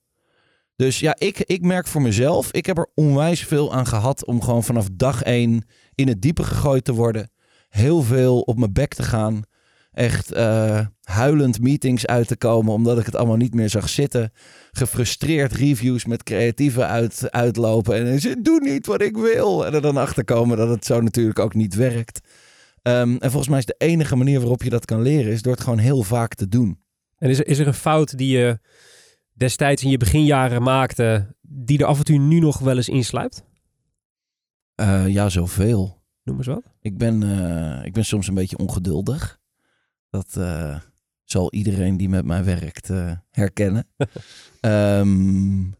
Dus ja, ik, ik merk voor mezelf, ik heb er onwijs veel aan gehad om gewoon vanaf dag één in het diepe gegooid te worden. Heel veel op mijn bek te gaan. Echt eh, huilend meetings uit te komen omdat ik het allemaal niet meer zag zitten. Gefrustreerd reviews met creatieven uit, uitlopen. En ze doe niet wat ik wil. En er dan achter komen dat het zo natuurlijk ook niet werkt. Ehm, en volgens mij is de enige manier waarop je dat kan leren, is door het gewoon heel vaak te doen. En is er, is er een fout die je destijds in je beginjaren maakte, die er af en toe nu nog wel eens insluipt? Eh, ja, zoveel. Noem eens wat. Ik ben, eh, ik ben soms een beetje ongeduldig. Dat eh, zal iedereen die met mij werkt herkennen. Ehm,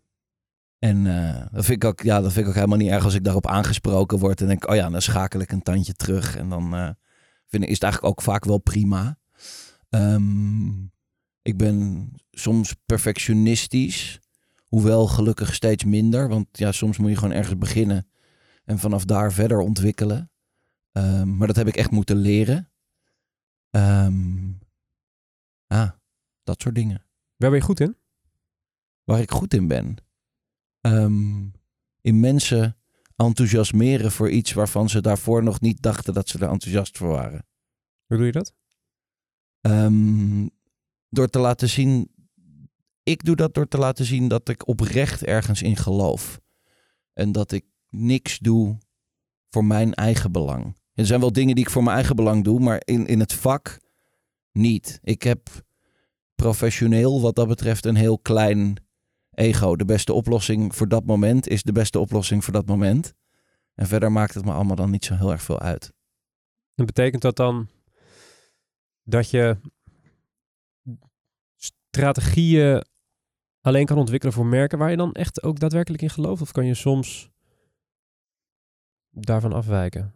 en dat, vind ik ook, ja, dat vind ik ook helemaal niet erg als ik daarop aangesproken word. En denk, oh ja, dan schakel ik een tandje terug. En dan vind ik, is het eigenlijk ook vaak wel prima. Ehm, ik ben soms perfectionistisch. Hoewel gelukkig steeds minder. Want ja, soms moet je gewoon ergens beginnen. En vanaf daar verder ontwikkelen. Ehm, maar dat heb ik echt moeten leren. Ehm ah, dat soort dingen. Waar ben je goed in? Waar ik goed in ben. Ehm, in mensen enthousiasmeren voor iets waarvan ze daarvoor nog niet dachten dat ze er enthousiast voor waren. Hoe doe je dat? Door te laten zien. Ik doe dat door te laten zien dat ik oprecht ergens in geloof. En dat ik niks doe voor mijn eigen belang. Er zijn wel dingen die ik voor mijn eigen belang doe, maar in, in het vak niet. Ik heb professioneel wat dat betreft een heel klein ego. De beste oplossing voor dat moment is de beste oplossing voor dat moment. En verder maakt het me allemaal dan niet zo heel erg veel uit. En betekent dat dan dat je strategieën alleen kan ontwikkelen voor merken waar je dan echt ook daadwerkelijk in gelooft? Of kan je soms daarvan afwijken?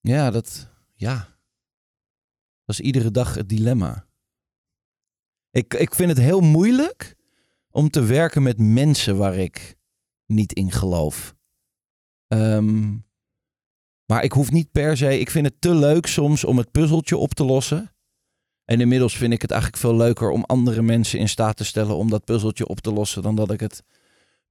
Ja, dat, ja. dat is iedere dag het dilemma. Ik, ik vind het heel moeilijk om te werken met mensen waar ik niet in geloof. Ehm, maar ik hoef niet per se. Ik vind het te leuk soms om het puzzeltje op te lossen. En inmiddels vind ik het eigenlijk veel leuker om andere mensen in staat te stellen om dat puzzeltje op te lossen dan dat ik het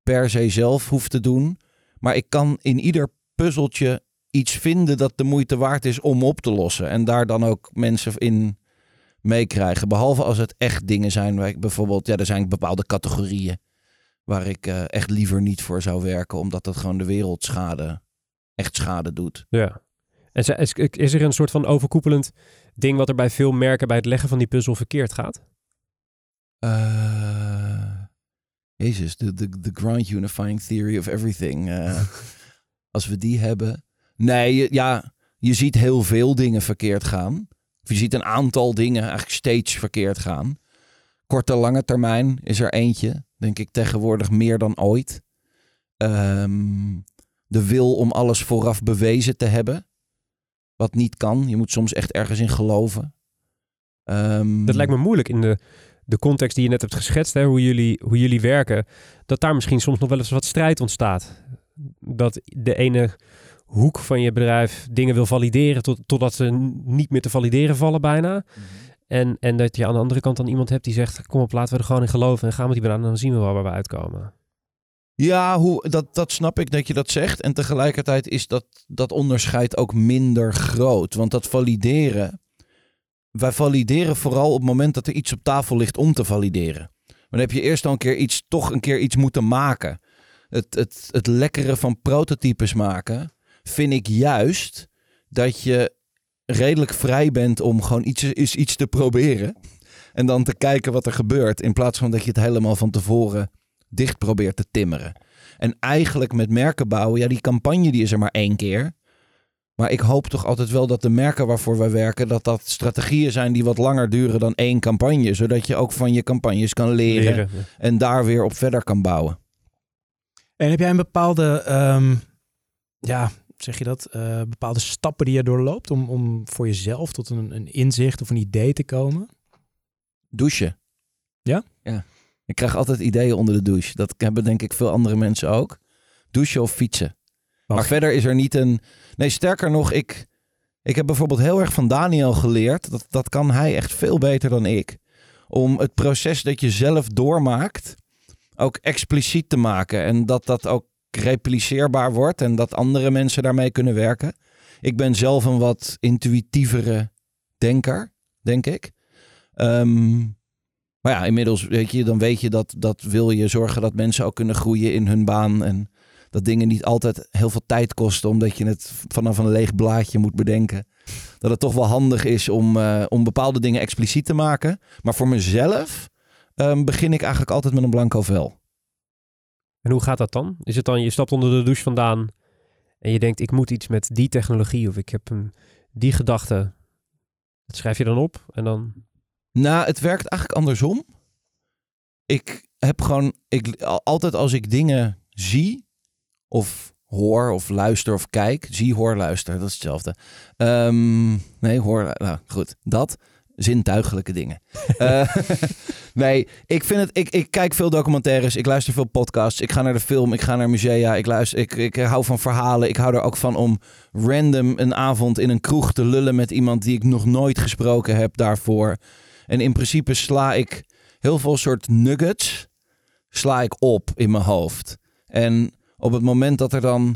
per se zelf hoef te doen. Maar ik kan in ieder puzzeltje iets vinden dat de moeite waard is om op te lossen. En daar dan ook mensen in meekrijgen. Behalve als het echt dingen zijn waar ik bijvoorbeeld, ja, er zijn bepaalde categorieën waar ik eh, echt liever niet voor zou werken, omdat dat gewoon de wereld schade, echt schade doet. Ja. En is, is er een soort van overkoepelend ding wat er bij veel merken bij het leggen van die puzzel verkeerd gaat? Eh, Jezus, de, de, de grand unifying theory of everything. eh, als we die hebben. Nee, je- ja, je ziet heel veel dingen verkeerd gaan. Of je ziet een aantal dingen eigenlijk steeds verkeerd gaan. Korte, lange termijn is er eentje. Denk ik tegenwoordig meer dan ooit. Ehm, de wil om alles vooraf bewezen te hebben. Wat niet kan. Je moet soms echt ergens in geloven. Ehm, Dat lijkt me moeilijk in de, de context die je net hebt geschetst, hè, hoe, jullie, hoe jullie werken. Dat daar misschien soms nog wel eens wat strijd ontstaat. Dat de ene hoek van je bedrijf dingen wil valideren tot, totdat ze niet meer te valideren vallen bijna. Mhm. En, en dat je aan de andere kant dan iemand hebt die zegt, kom op, laten we er gewoon in geloven en gaan we die banaan en dan zien we wel waar we uitkomen. Ja, hoe, dat, dat snap ik dat je dat zegt. En tegelijkertijd is dat, dat onderscheid ook minder groot. Want dat valideren. Wij valideren vooral op het moment dat er iets op tafel ligt om te valideren. Maar dan heb je eerst al een keer iets, toch een keer iets moeten maken. Het, het, het lekkere van prototypes maken vind ik juist dat je redelijk vrij bent om gewoon iets, iets, iets te proberen. En dan te kijken wat er gebeurt. In plaats van dat je het helemaal van tevoren dicht probeert te timmeren. En eigenlijk met merken bouwen, ja, die campagne die is er maar één keer. Maar ik hoop toch altijd wel dat de merken waarvoor wij werken, dat dat strategieën zijn die wat langer duren dan één campagne. Zodat je ook van je campagnes kan leren, Leren. en daar weer op verder kan bouwen. En heb jij een bepaalde, ehm, ja, zeg je dat, eh, bepaalde stappen die je doorloopt om, om voor jezelf tot een, een inzicht of een idee te komen? Douchen. Ja? Ja. Ik krijg altijd ideeën onder de douche. Dat hebben denk ik veel andere mensen ook. Douchen of fietsen. Maar verder is er niet een... Nee, sterker nog, ik, ik heb bijvoorbeeld heel erg van Daniel geleerd. Dat, dat kan hij echt veel beter dan ik. Om het proces dat je zelf doormaakt ook expliciet te maken. En dat dat ook repliceerbaar wordt en dat andere mensen daarmee kunnen werken. Ik ben zelf een wat intuïtievere denker, denk ik. Ehm, maar ja, inmiddels weet je, dan weet je dat, dat wil je zorgen dat mensen ook kunnen groeien in hun baan. En dat dingen niet altijd heel veel tijd kosten, omdat je het vanaf een leeg blaadje moet bedenken. Dat het toch wel handig is om, eh, om bepaalde dingen expliciet te maken. Maar voor mezelf ehm, begin ik eigenlijk altijd met een blanco vel. En hoe gaat dat dan? Is het dan, je stapt onder de douche vandaan en je denkt, ik moet iets met die technologie of ik heb een, die gedachte. Dat schrijf je dan op en dan... Nou, het werkt eigenlijk andersom. Ik heb gewoon, ik, al- altijd als ik dingen zie, of hoor, of luister, of kijk, zie, hoor, luister, dat is hetzelfde. Ehm, nee, hoor, nou goed, dat. Zintuigelijke dingen. Eh, nee, ik vind het, ik, ik kijk veel documentaires, ik luister veel podcasts, ik ga naar de film, ik ga naar musea, ik, luister, ik, ik hou van verhalen. Ik hou er ook van om random een avond in een kroeg te lullen met iemand die ik nog nooit gesproken heb daarvoor. En in principe sla ik heel veel soort nuggets sla ik op in mijn hoofd. En op het moment dat er dan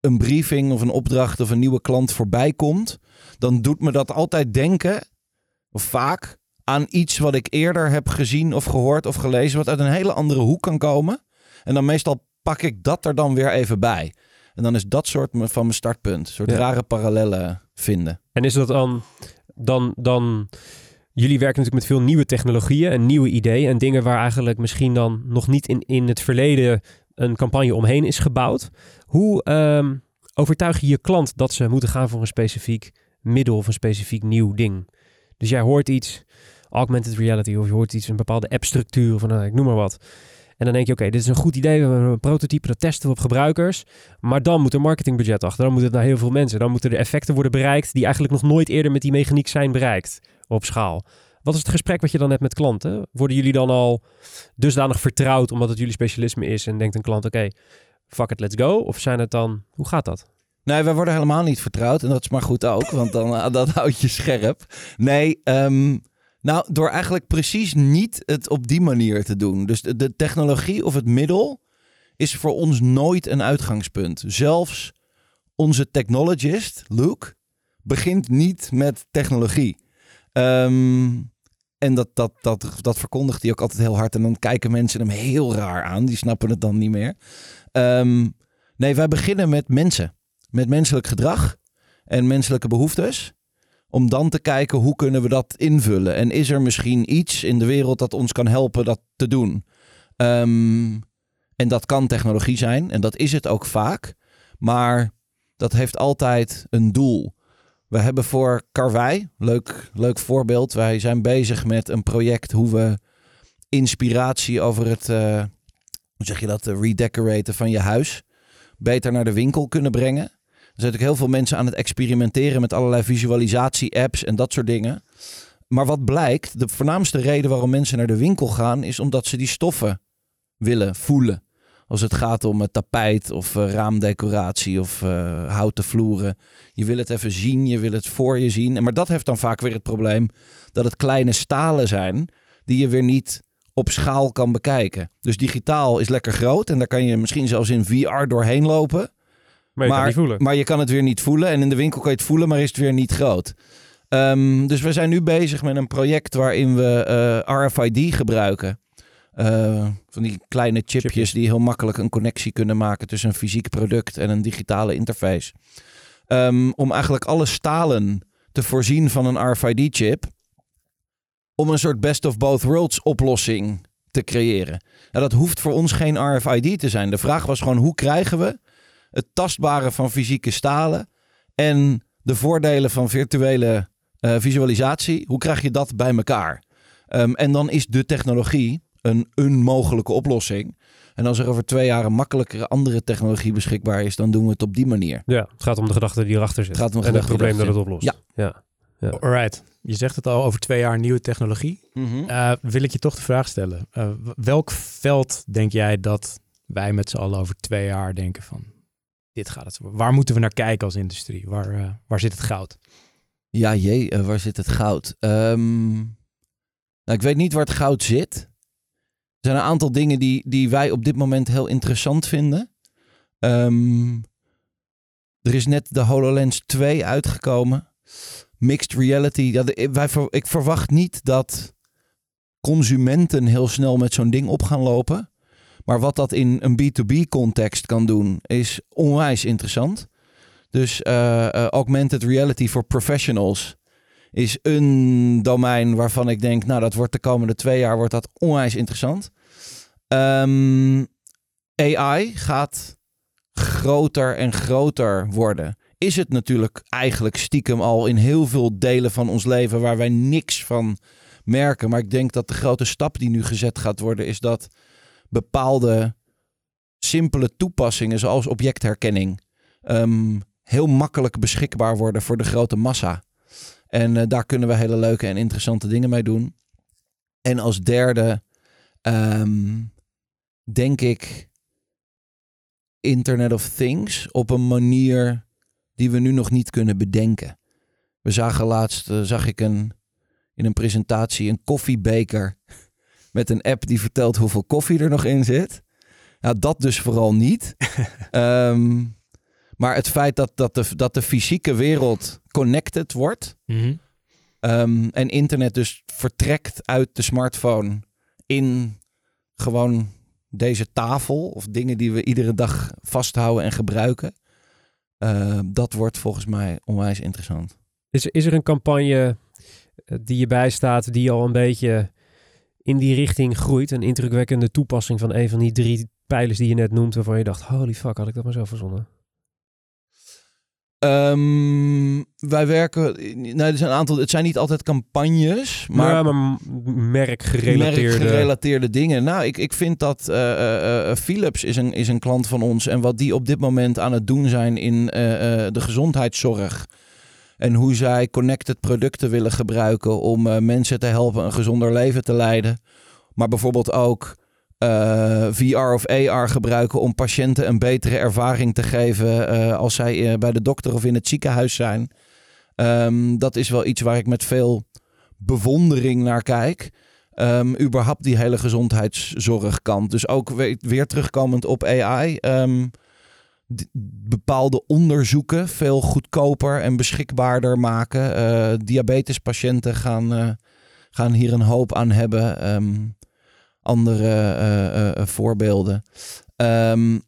een briefing of een opdracht of een nieuwe klant voorbij komt, dan doet me dat altijd denken, vaak, aan iets wat ik eerder heb gezien of gehoord of gelezen, wat uit een hele andere hoek kan komen. En dan meestal pak ik dat er dan weer even bij. En dan is dat soort van mijn startpunt. Een soort Ja. rare parallellen vinden. En is dat dan, dan, dan jullie werken natuurlijk met veel nieuwe technologieën en nieuwe ideeën en dingen waar eigenlijk misschien dan nog niet in, in het verleden een campagne omheen is gebouwd. Hoe ehm, overtuig je je klant dat ze moeten gaan voor een specifiek middel of een specifiek nieuw ding? Dus jij hoort iets, augmented reality, of je hoort iets, een bepaalde appstructuur, van nou, ik noem maar wat. En dan denk je, oké, dit is een goed idee, we hebben een prototype, dat testen we op gebruikers. Maar dan moet er marketingbudget achter, dan moet het naar heel veel mensen. Dan moeten er effecten worden bereikt die eigenlijk nog nooit eerder met die mechaniek zijn bereikt op schaal. Wat is het gesprek wat je dan hebt met klanten? Worden jullie dan al dusdanig vertrouwd omdat het jullie specialisme is en denkt een klant, oké, fuck it, let's go? Of zijn het dan, hoe gaat dat? Nee, wij worden helemaal niet vertrouwd. En dat is maar goed ook, want dan uh, dat houdt je scherp. Nee, um, nou, door eigenlijk precies niet het op die manier te doen. Dus de, technologie of het middel is voor ons nooit een uitgangspunt. Zelfs onze technologist, Luke, begint niet met technologie. Um, en dat, dat, dat, dat verkondigt hij ook altijd heel hard. En dan kijken mensen hem heel raar aan. Die snappen het dan niet meer. Um, nee, wij beginnen met mensen. Met menselijk gedrag en menselijke behoeftes. Om dan te kijken hoe kunnen we dat invullen. En is er misschien iets in de wereld dat ons kan helpen dat te doen. Um, en dat kan technologie zijn. En dat is het ook vaak. Maar dat heeft altijd een doel. We hebben voor Karwei, leuk, leuk voorbeeld. Wij zijn bezig met een project hoe we inspiratie over het, uh, hoe zeg je dat, redecoraten van je huis beter naar de winkel kunnen brengen. Er natuurlijk heel veel mensen aan het experimenteren met allerlei visualisatie-apps en dat soort dingen. Maar wat blijkt, de voornaamste reden waarom mensen naar de winkel gaan, is omdat ze die stoffen willen voelen. Als het gaat om het tapijt of uh, raamdecoratie of uh, houten vloeren. Je wil het even zien, je wil het voor je zien. Maar dat heeft dan vaak weer het probleem dat het kleine stalen zijn die je weer niet op schaal kan bekijken. Dus digitaal is lekker groot en daar kan je misschien zelfs in VR doorheen lopen. Maar je, maar, kan niet voelen. maar je kan het weer niet voelen. En in de winkel kan je het voelen, maar is het weer niet groot. Um, dus we zijn nu bezig met een project waarin we uh, RFID gebruiken. Uh, van die kleine chipjes, chipjes, die heel makkelijk een connectie kunnen maken tussen een fysiek product en een digitale interface. Um, om eigenlijk alle stalen te voorzien van een RFID-chip. Om een soort best of both worlds oplossing te creëren. Nou, dat hoeft voor ons geen RFID te zijn. De vraag was gewoon hoe krijgen we het tastbare van fysieke stalen en de voordelen van virtuele uh, visualisatie. Hoe krijg je dat bij elkaar? Um, en dan is de technologie een, een mogelijke oplossing. En als er over twee jaar een makkelijkere andere technologie beschikbaar is, dan doen we het op die manier. Ja, het gaat om de gedachte die erachter zit. Het gaat om en het probleem dat het oplost. Ja. ja. ja. Alright. Je zegt het al over twee jaar nieuwe technologie. Mm -hmm. uh, wil ik je toch de vraag stellen. Uh, welk veld denk jij dat wij met z'n allen over twee jaar denken van... Dit gaat het. Waar moeten we naar kijken als industrie? Waar, uh, waar zit het goud? Ja, jee, waar zit het goud? Um, nou, ik weet niet waar het goud zit. Er zijn een aantal dingen die, die wij op dit moment heel interessant vinden. Um, er is net de HoloLens 2 uitgekomen. Mixed reality. Ja, de, ik verwacht niet dat consumenten heel snel met zo'n ding op gaan lopen. Maar wat dat in een B2B context kan doen, is onwijs interessant. Dus uh, uh, augmented reality voor professionals is een domein waarvan ik denk, nou, dat wordt de komende twee jaar wordt dat onwijs interessant. Um, AI gaat groter en groter worden. Is het natuurlijk eigenlijk stiekem al in heel veel delen van ons leven waar wij niks van merken. Maar ik denk dat de grote stap die nu gezet gaat worden, is dat bepaalde simpele toepassingen, zoals objectherkenning, um, heel makkelijk beschikbaar worden voor de grote massa. En uh, daar kunnen we hele leuke en interessante dingen mee doen. En als derde, um, denk ik, Internet of Things op een manier die we nu nog niet kunnen bedenken. We zagen laatst, uh, zag ik een, in een presentatie een koffiebeker met een app die vertelt hoeveel koffie er nog in zit. Nou, dat dus vooral niet. um, maar het feit dat, dat, de, dat de fysieke wereld connected wordt. Mm -hmm. um, en internet dus vertrekt uit de smartphone in gewoon deze tafel. Of dingen die we iedere dag vasthouden en gebruiken. Uh, dat wordt volgens mij onwijs interessant. Is, is er een campagne eh, die je bijstaat, die al een beetje in die richting groeit. Een indrukwekkende toepassing van een van die drie pijlers die je net noemt, waarvan je dacht, holy fuck, had ik dat maar zo verzonnen. Ehm, wij werken. Nee, er zijn een aantal. Het zijn niet altijd campagnes, maar, merkgerelateerde... merkgerelateerde dingen. Nou, ik, ik vind dat eh, eh, eh, Philips is een, is een klant van ons. En wat die op dit moment aan het doen zijn in de gezondheidszorg. En hoe zij connected producten willen gebruiken om eh, mensen te helpen een gezonder leven te leiden. Maar bijvoorbeeld ook eh, VR of AR gebruiken om patiënten een betere ervaring te geven eh, als zij bij de dokter of in het ziekenhuis zijn. Ehm, dat is wel iets waar ik met veel bewondering naar kijk. Ehm, überhaupt die hele gezondheidszorgkant. Dus ook weer, terugkomend op AI. ehm, bepaalde onderzoeken veel goedkoper en beschikbaarder maken. Eh, diabetespatiënten gaan, eh, gaan hier een hoop aan hebben. Ehm, andere eh, voorbeelden. Ehm,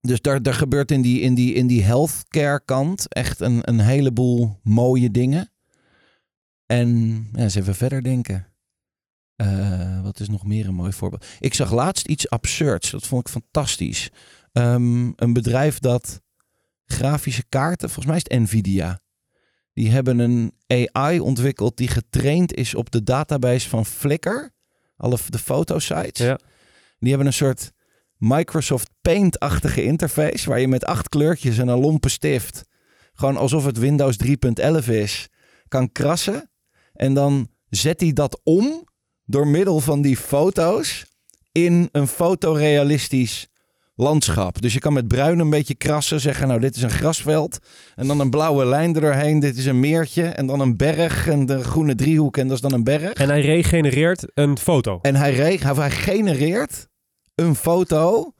dus daar, daar gebeurt in die, in, die, in die healthcare kant echt een, een heleboel mooie dingen. En ja, eens even verder denken. Wat is nog meer een mooi voorbeeld? Ik zag laatst iets absurds. Dat vond ik fantastisch. Ehm, een bedrijf dat grafische kaarten, volgens mij is het Nvidia. Die hebben een AI ontwikkeld die getraind is op de database van Flickr. Alle de fotosites. Ja. Die hebben een soort Microsoft Paint-achtige interface. Waar je met acht kleurtjes en een lompe stift. Gewoon alsof het Windows 3.11 is. Kan krassen. En dan zet hij dat om door middel van die foto's in een fotorealistisch landschap. Dus je kan met bruin een beetje krassen, zeggen nou dit is een grasveld en dan een blauwe lijn erdoorheen, dit is een meertje en dan een berg en de groene driehoek en dat is dan een berg. En hij regenereert een foto. En hij, re- hij, hij genereert een foto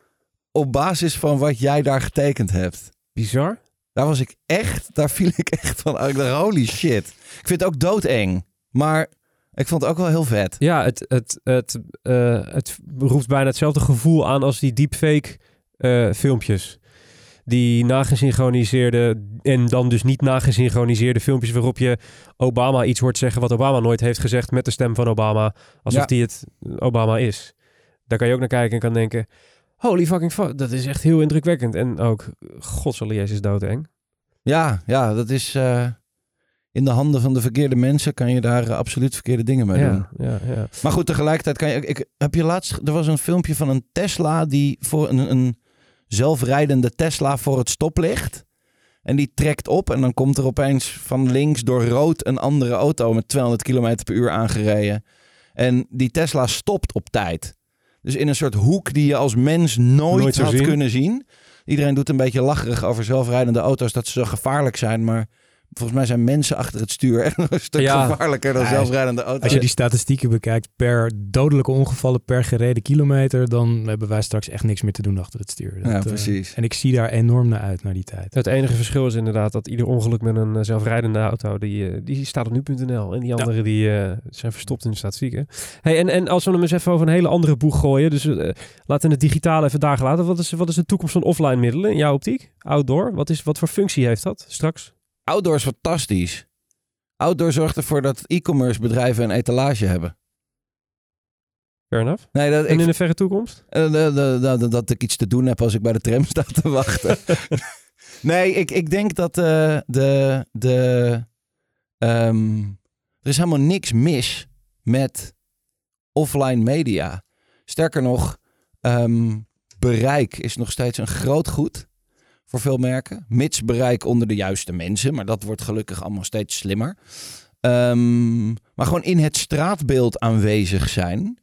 op basis van wat jij daar getekend hebt. Bizar. Daar was ik echt, daar viel ik echt van uit. Holy shit. Ik vind het ook doodeng, maar ik vond het ook wel heel vet. Ja, het, het, het, eh, het roept bijna hetzelfde gevoel aan als die deepfake eh, filmpjes. Die nagesynchroniseerde en dan dus niet nagesynchroniseerde filmpjes waarop je Obama iets hoort zeggen wat Obama nooit heeft gezegd met de stem van Obama. Alsof Ja. die het Obama is. Daar kan je ook naar kijken en kan denken, holy fucking fuck, dat is echt heel indrukwekkend. En ook, godsalle Jezus doodeng. Ja, ja, dat is eh, in de handen van de verkeerde mensen kan je daar eh, absoluut verkeerde dingen mee doen. Ja, ja, ja. Maar goed, tegelijkertijd kan je. Ik, heb je laatst. Er was een filmpje van een Tesla die voor een, een zelfrijdende Tesla voor het stoplicht. En die trekt op en dan komt er opeens van links door rood een andere auto met 200 km per uur aangereden. En die Tesla stopt op tijd. Dus in een soort hoek die je als mens nooit, had zien. kunnen zien. Iedereen doet een beetje lacherig over zelfrijdende auto's dat ze zo gevaarlijk zijn. Maar volgens mij zijn mensen achter het stuur echt nog een stuk Ja. gevaarlijker dan Ja, zelfrijdende auto's. Als je die statistieken bekijkt per dodelijke ongevallen per gereden kilometer, dan hebben wij straks echt niks meer te doen achter het stuur. Dat, Ja, eh, precies. en ik zie daar enorm naar uit, naar die tijd. Het enige verschil is inderdaad dat ieder ongeluk met een eh, zelfrijdende auto, die, eh, die staat op nu.nl. En die andere die eh, zijn verstopt in de statistieken. Hey, en, en als we hem eens even over een hele andere boeg gooien. Dus laten we het digitale even daar gelaten. Wat is, wat is de toekomst van offline middelen in jouw optiek? Outdoor? Wat, is, wat voor functie heeft dat straks? Outdoor is fantastisch. Outdoor zorgt ervoor dat e-commerce bedrijven een etalage hebben. Fair enough. Nee, dat, En ik, in de verre toekomst? eh, de- de- de- dat ik iets te doen heb als ik bij de tram sta te wachten. nee, ik, ik denk dat eh, de, de, ehm, er is helemaal niks mis met offline media. Sterker nog, ehm, bereik is nog steeds een groot goed voor veel merken. Mits bereik onder de juiste mensen. Maar dat wordt gelukkig allemaal steeds slimmer. Ehm, maar gewoon in het straatbeeld aanwezig zijn.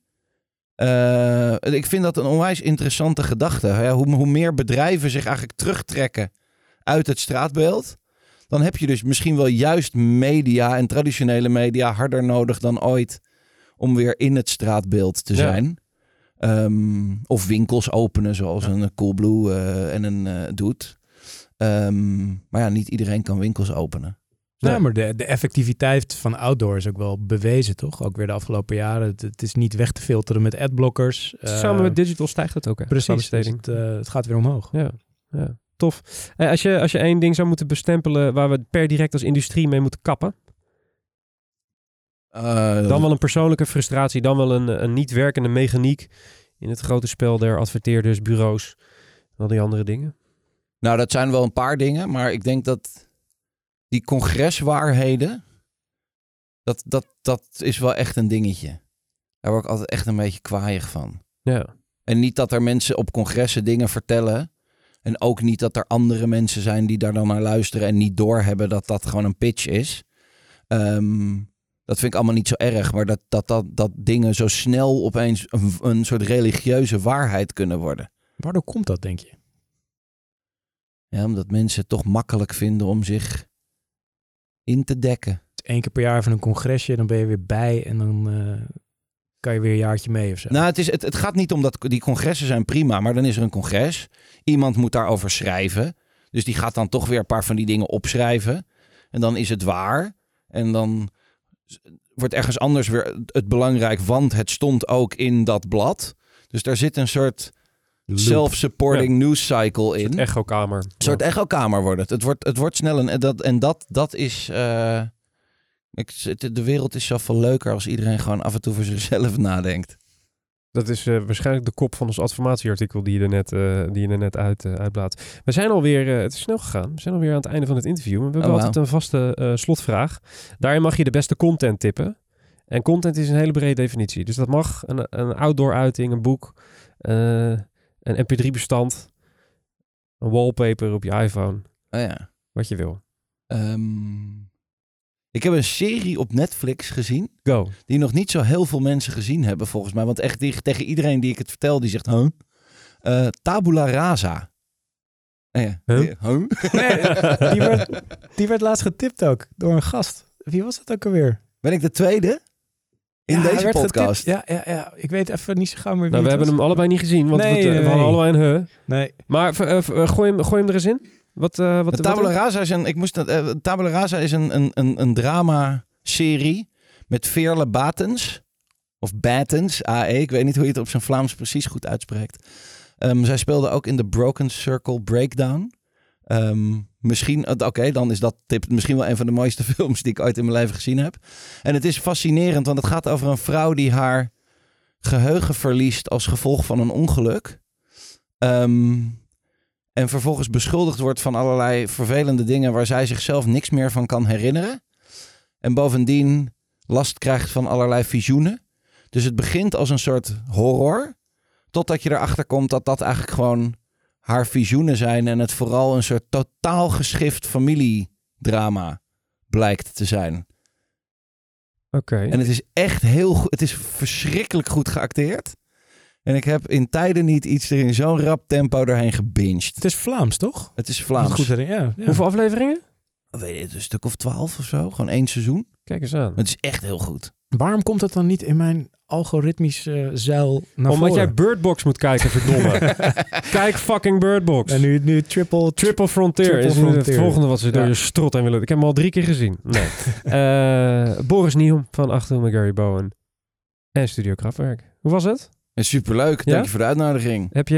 Eh, ik vind dat een onwijs interessante gedachte. Ja, hoe, hoe meer bedrijven zich eigenlijk terugtrekken uit het straatbeeld. Dan heb je dus misschien wel juist media en traditionele media harder nodig dan ooit. Om weer in het straatbeeld te Ja. Ehm, of winkels openen zoals een Coolblue eh en een eh doet. Ehm, maar ja, niet iedereen kan winkels openen. Ja, Nee. maar de, de effectiviteit van outdoor is ook wel bewezen, toch? Ook weer de afgelopen jaren. Het, het is niet weg te filteren met adblockers. Eh, Samen met digital stijgt het ook, hè? Precies, dus het, eh, het gaat weer omhoog. Ja, ja. tof. Eh, als, je, als je één ding zou moeten bestempelen waar we per direct als industrie mee moeten kappen. Eh, Dan wel een persoonlijke frustratie, dan wel een, een niet werkende mechaniek in het grote spel der adverteerders, bureaus, al die andere dingen. Nou, dat zijn wel een paar dingen, maar ik denk dat die congreswaarheden, dat, dat, dat is wel echt een dingetje. Daar word ik altijd echt een beetje kwaaiig van. Ja. En niet dat er mensen op congressen dingen vertellen. En ook niet dat er andere mensen zijn die daar dan naar luisteren en niet doorhebben dat dat gewoon een pitch is. Ehm, dat vind ik allemaal niet zo erg. Maar dat, dat, dat, dat dingen zo snel opeens een, een soort religieuze waarheid kunnen worden. Waardoor komt dat, denk je? Ja, omdat mensen het toch makkelijk vinden om zich in te dekken. Eén keer per jaar van een congresje, dan ben je weer bij en dan eh, kan je weer een jaartje mee of zo. Nou, het, is, het, het gaat niet om dat die congressen zijn prima, maar dan is er een congres. Iemand moet daarover schrijven. Dus die gaat dan toch weer een paar van die dingen opschrijven. En dan is het waar. En dan wordt ergens anders weer het belangrijk, want het stond ook in dat blad. Dus daar zit een soort self-supporting news cycle in. Een echokamer. Een soort echokamer wordt het. Het wordt, het wordt snel en dat, en dat, dat is. eh, ik, de wereld is zoveel leuker als iedereen gewoon af en toe voor zichzelf nadenkt. Dat is eh, waarschijnlijk de kop van ons adformatieartikel die je er net, eh, die je er net uit, uh, uitblaat. We zijn alweer, het is snel gegaan, we zijn alweer aan het einde van het interview. Maar we hebben Oh, altijd een vaste slotvraag. Daarin mag je de beste content tippen. En content is een hele brede definitie. Dus dat mag een, een outdoor uiting, een boek, een mp3-bestand, een wallpaper op je iPhone. Oh ja. Wat je wil. Um, ik heb een serie op Netflix gezien. Go. Die nog niet zo heel veel mensen gezien hebben, volgens mij. Want echt die, tegen iedereen die ik het vertel, die zegt... Huh? Uh, tabula rasa. Uh, ja. Huh? Die, huh? Nee, die, werd, die werd laatst getipt ook door een gast. Wie was dat ook alweer? Ben ik de tweede? In ja, deze podcast? Getipt. Ja, ja, ja, ik weet even niet zo gauw meer wie nou, we hebben was. hem allebei niet gezien, want Nee, we, we nee, hadden allebei een he. Nee. Maar uh, gooi, hem, gooi hem er eens in. Wat, uh, wat, Tabula Rasa is een, ik moest uh, Tabula Rasa is een, een, een, een drama-serie met Veerle Batens. Of Batens, AE. Ik weet niet hoe je het op zijn Vlaams precies goed uitspreekt. Um, zij speelde ook in de Broken Circle Breakdown. Um, misschien, oké, okay, dan is dat tip misschien wel een van de mooiste films die ik ooit in mijn leven gezien heb. En het is fascinerend, want het gaat over een vrouw die haar geheugen verliest als gevolg van een ongeluk. Um, en vervolgens beschuldigd wordt van allerlei vervelende dingen waar zij zichzelf niks meer van kan herinneren. En bovendien last krijgt van allerlei visioenen. Dus het begint als een soort horror. Totdat je erachter komt dat dat eigenlijk gewoon haar visioenen zijn. En het vooral een soort totaal geschift familiedrama blijkt te zijn. Oké. Okay. En het is echt heel goed. Het is verschrikkelijk goed geacteerd. En ik heb in tijden niet iets er in zo'n rap tempo doorheen gebinged. Het is Vlaams, toch? Het is Vlaams. Goed, ja, ja. Hoeveel afleveringen? Weet je, een stuk of twaalf of zo. Gewoon één seizoen. Kijk eens aan. Het is echt heel goed. Waarom komt dat dan niet in mijn algoritmische uh, zeil naar Omdat voren? jij Birdbox moet kijken, verdomme. Kijk fucking Birdbox. En nu, nu triple... Triple Frontier Triple is Frontier. het volgende wat ze door Ja. je strot heen willen. Ik heb hem al drie keer gezien. Nee. uh, Boris Nieuw van Achter met Gary Bowen. En Studio Kraftwerk. Hoe was het? Superleuk. Ja? Dank je voor de uitnodiging. Heb je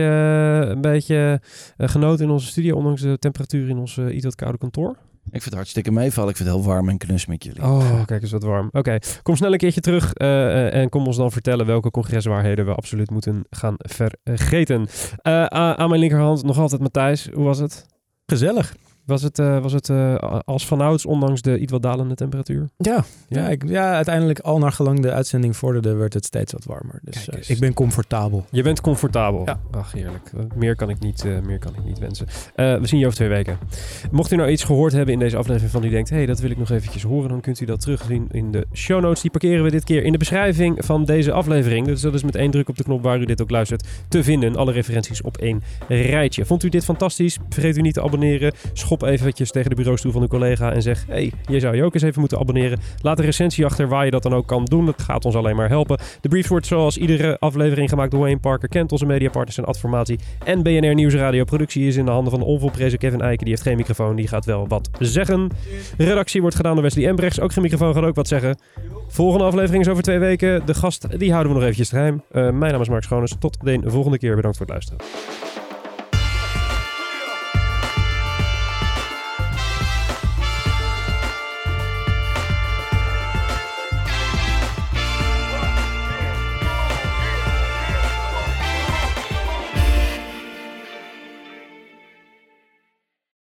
uh, een beetje uh, genoten in onze studio, ondanks de temperatuur in ons uh, iets wat koude kantoor? Ik vind het hartstikke meevallen. Ik vind het heel warm en knus met jullie. Oh, kijk eens wat warm. Oké, okay. kom snel een keertje terug uh, en kom ons dan vertellen welke congreswaarheden we absoluut moeten gaan vergeten. Uh, aan mijn linkerhand nog altijd Matthijs. Hoe was het? Gezellig. Was het, uh, was het uh, als vanouds, ondanks de iets wat dalende temperatuur? Ja, ja. ja, ik, ja uiteindelijk al naar gelang de uitzending vorderde, werd het steeds wat warmer. Dus uh, ik ben comfortabel. Je bent comfortabel. Ja. Ach, heerlijk. Meer kan ik niet, meer kan ik niet wensen. we zien je over twee weken. Mocht u nou iets gehoord hebben in deze aflevering van u denkt, hé, hey, dat wil ik nog eventjes horen, dan kunt u dat terugzien in de show notes. Die parkeren we dit keer in de beschrijving van deze aflevering. Dus dat is met één druk op de knop waar u dit ook luistert te vinden. Alle referenties op één rijtje. Vond u dit fantastisch? Vergeet u niet te abonneren. Schop eventjes tegen de bureaustoel van uw collega en zeg... hey, je zou je ook eens even moeten abonneren. Laat een recensie achter waar je dat dan ook kan doen. Dat gaat ons alleen maar helpen. De brief wordt zoals iedere aflevering gemaakt door Wayne Parker... Kent onze mediapartners en Adformatie. En BNR Nieuwsradio. Productie is in de handen van de onvolprezen Kevin Eiken. Die heeft geen microfoon, die gaat wel wat zeggen. Redactie wordt gedaan door Wesley Embrechts. Ook geen microfoon, gaat ook wat zeggen. Volgende aflevering is over twee weken. De gast, die houden we nog eventjes geheim. Uh, mijn naam is Mark Schoones. Tot de volgende keer. Bedankt voor het luisteren.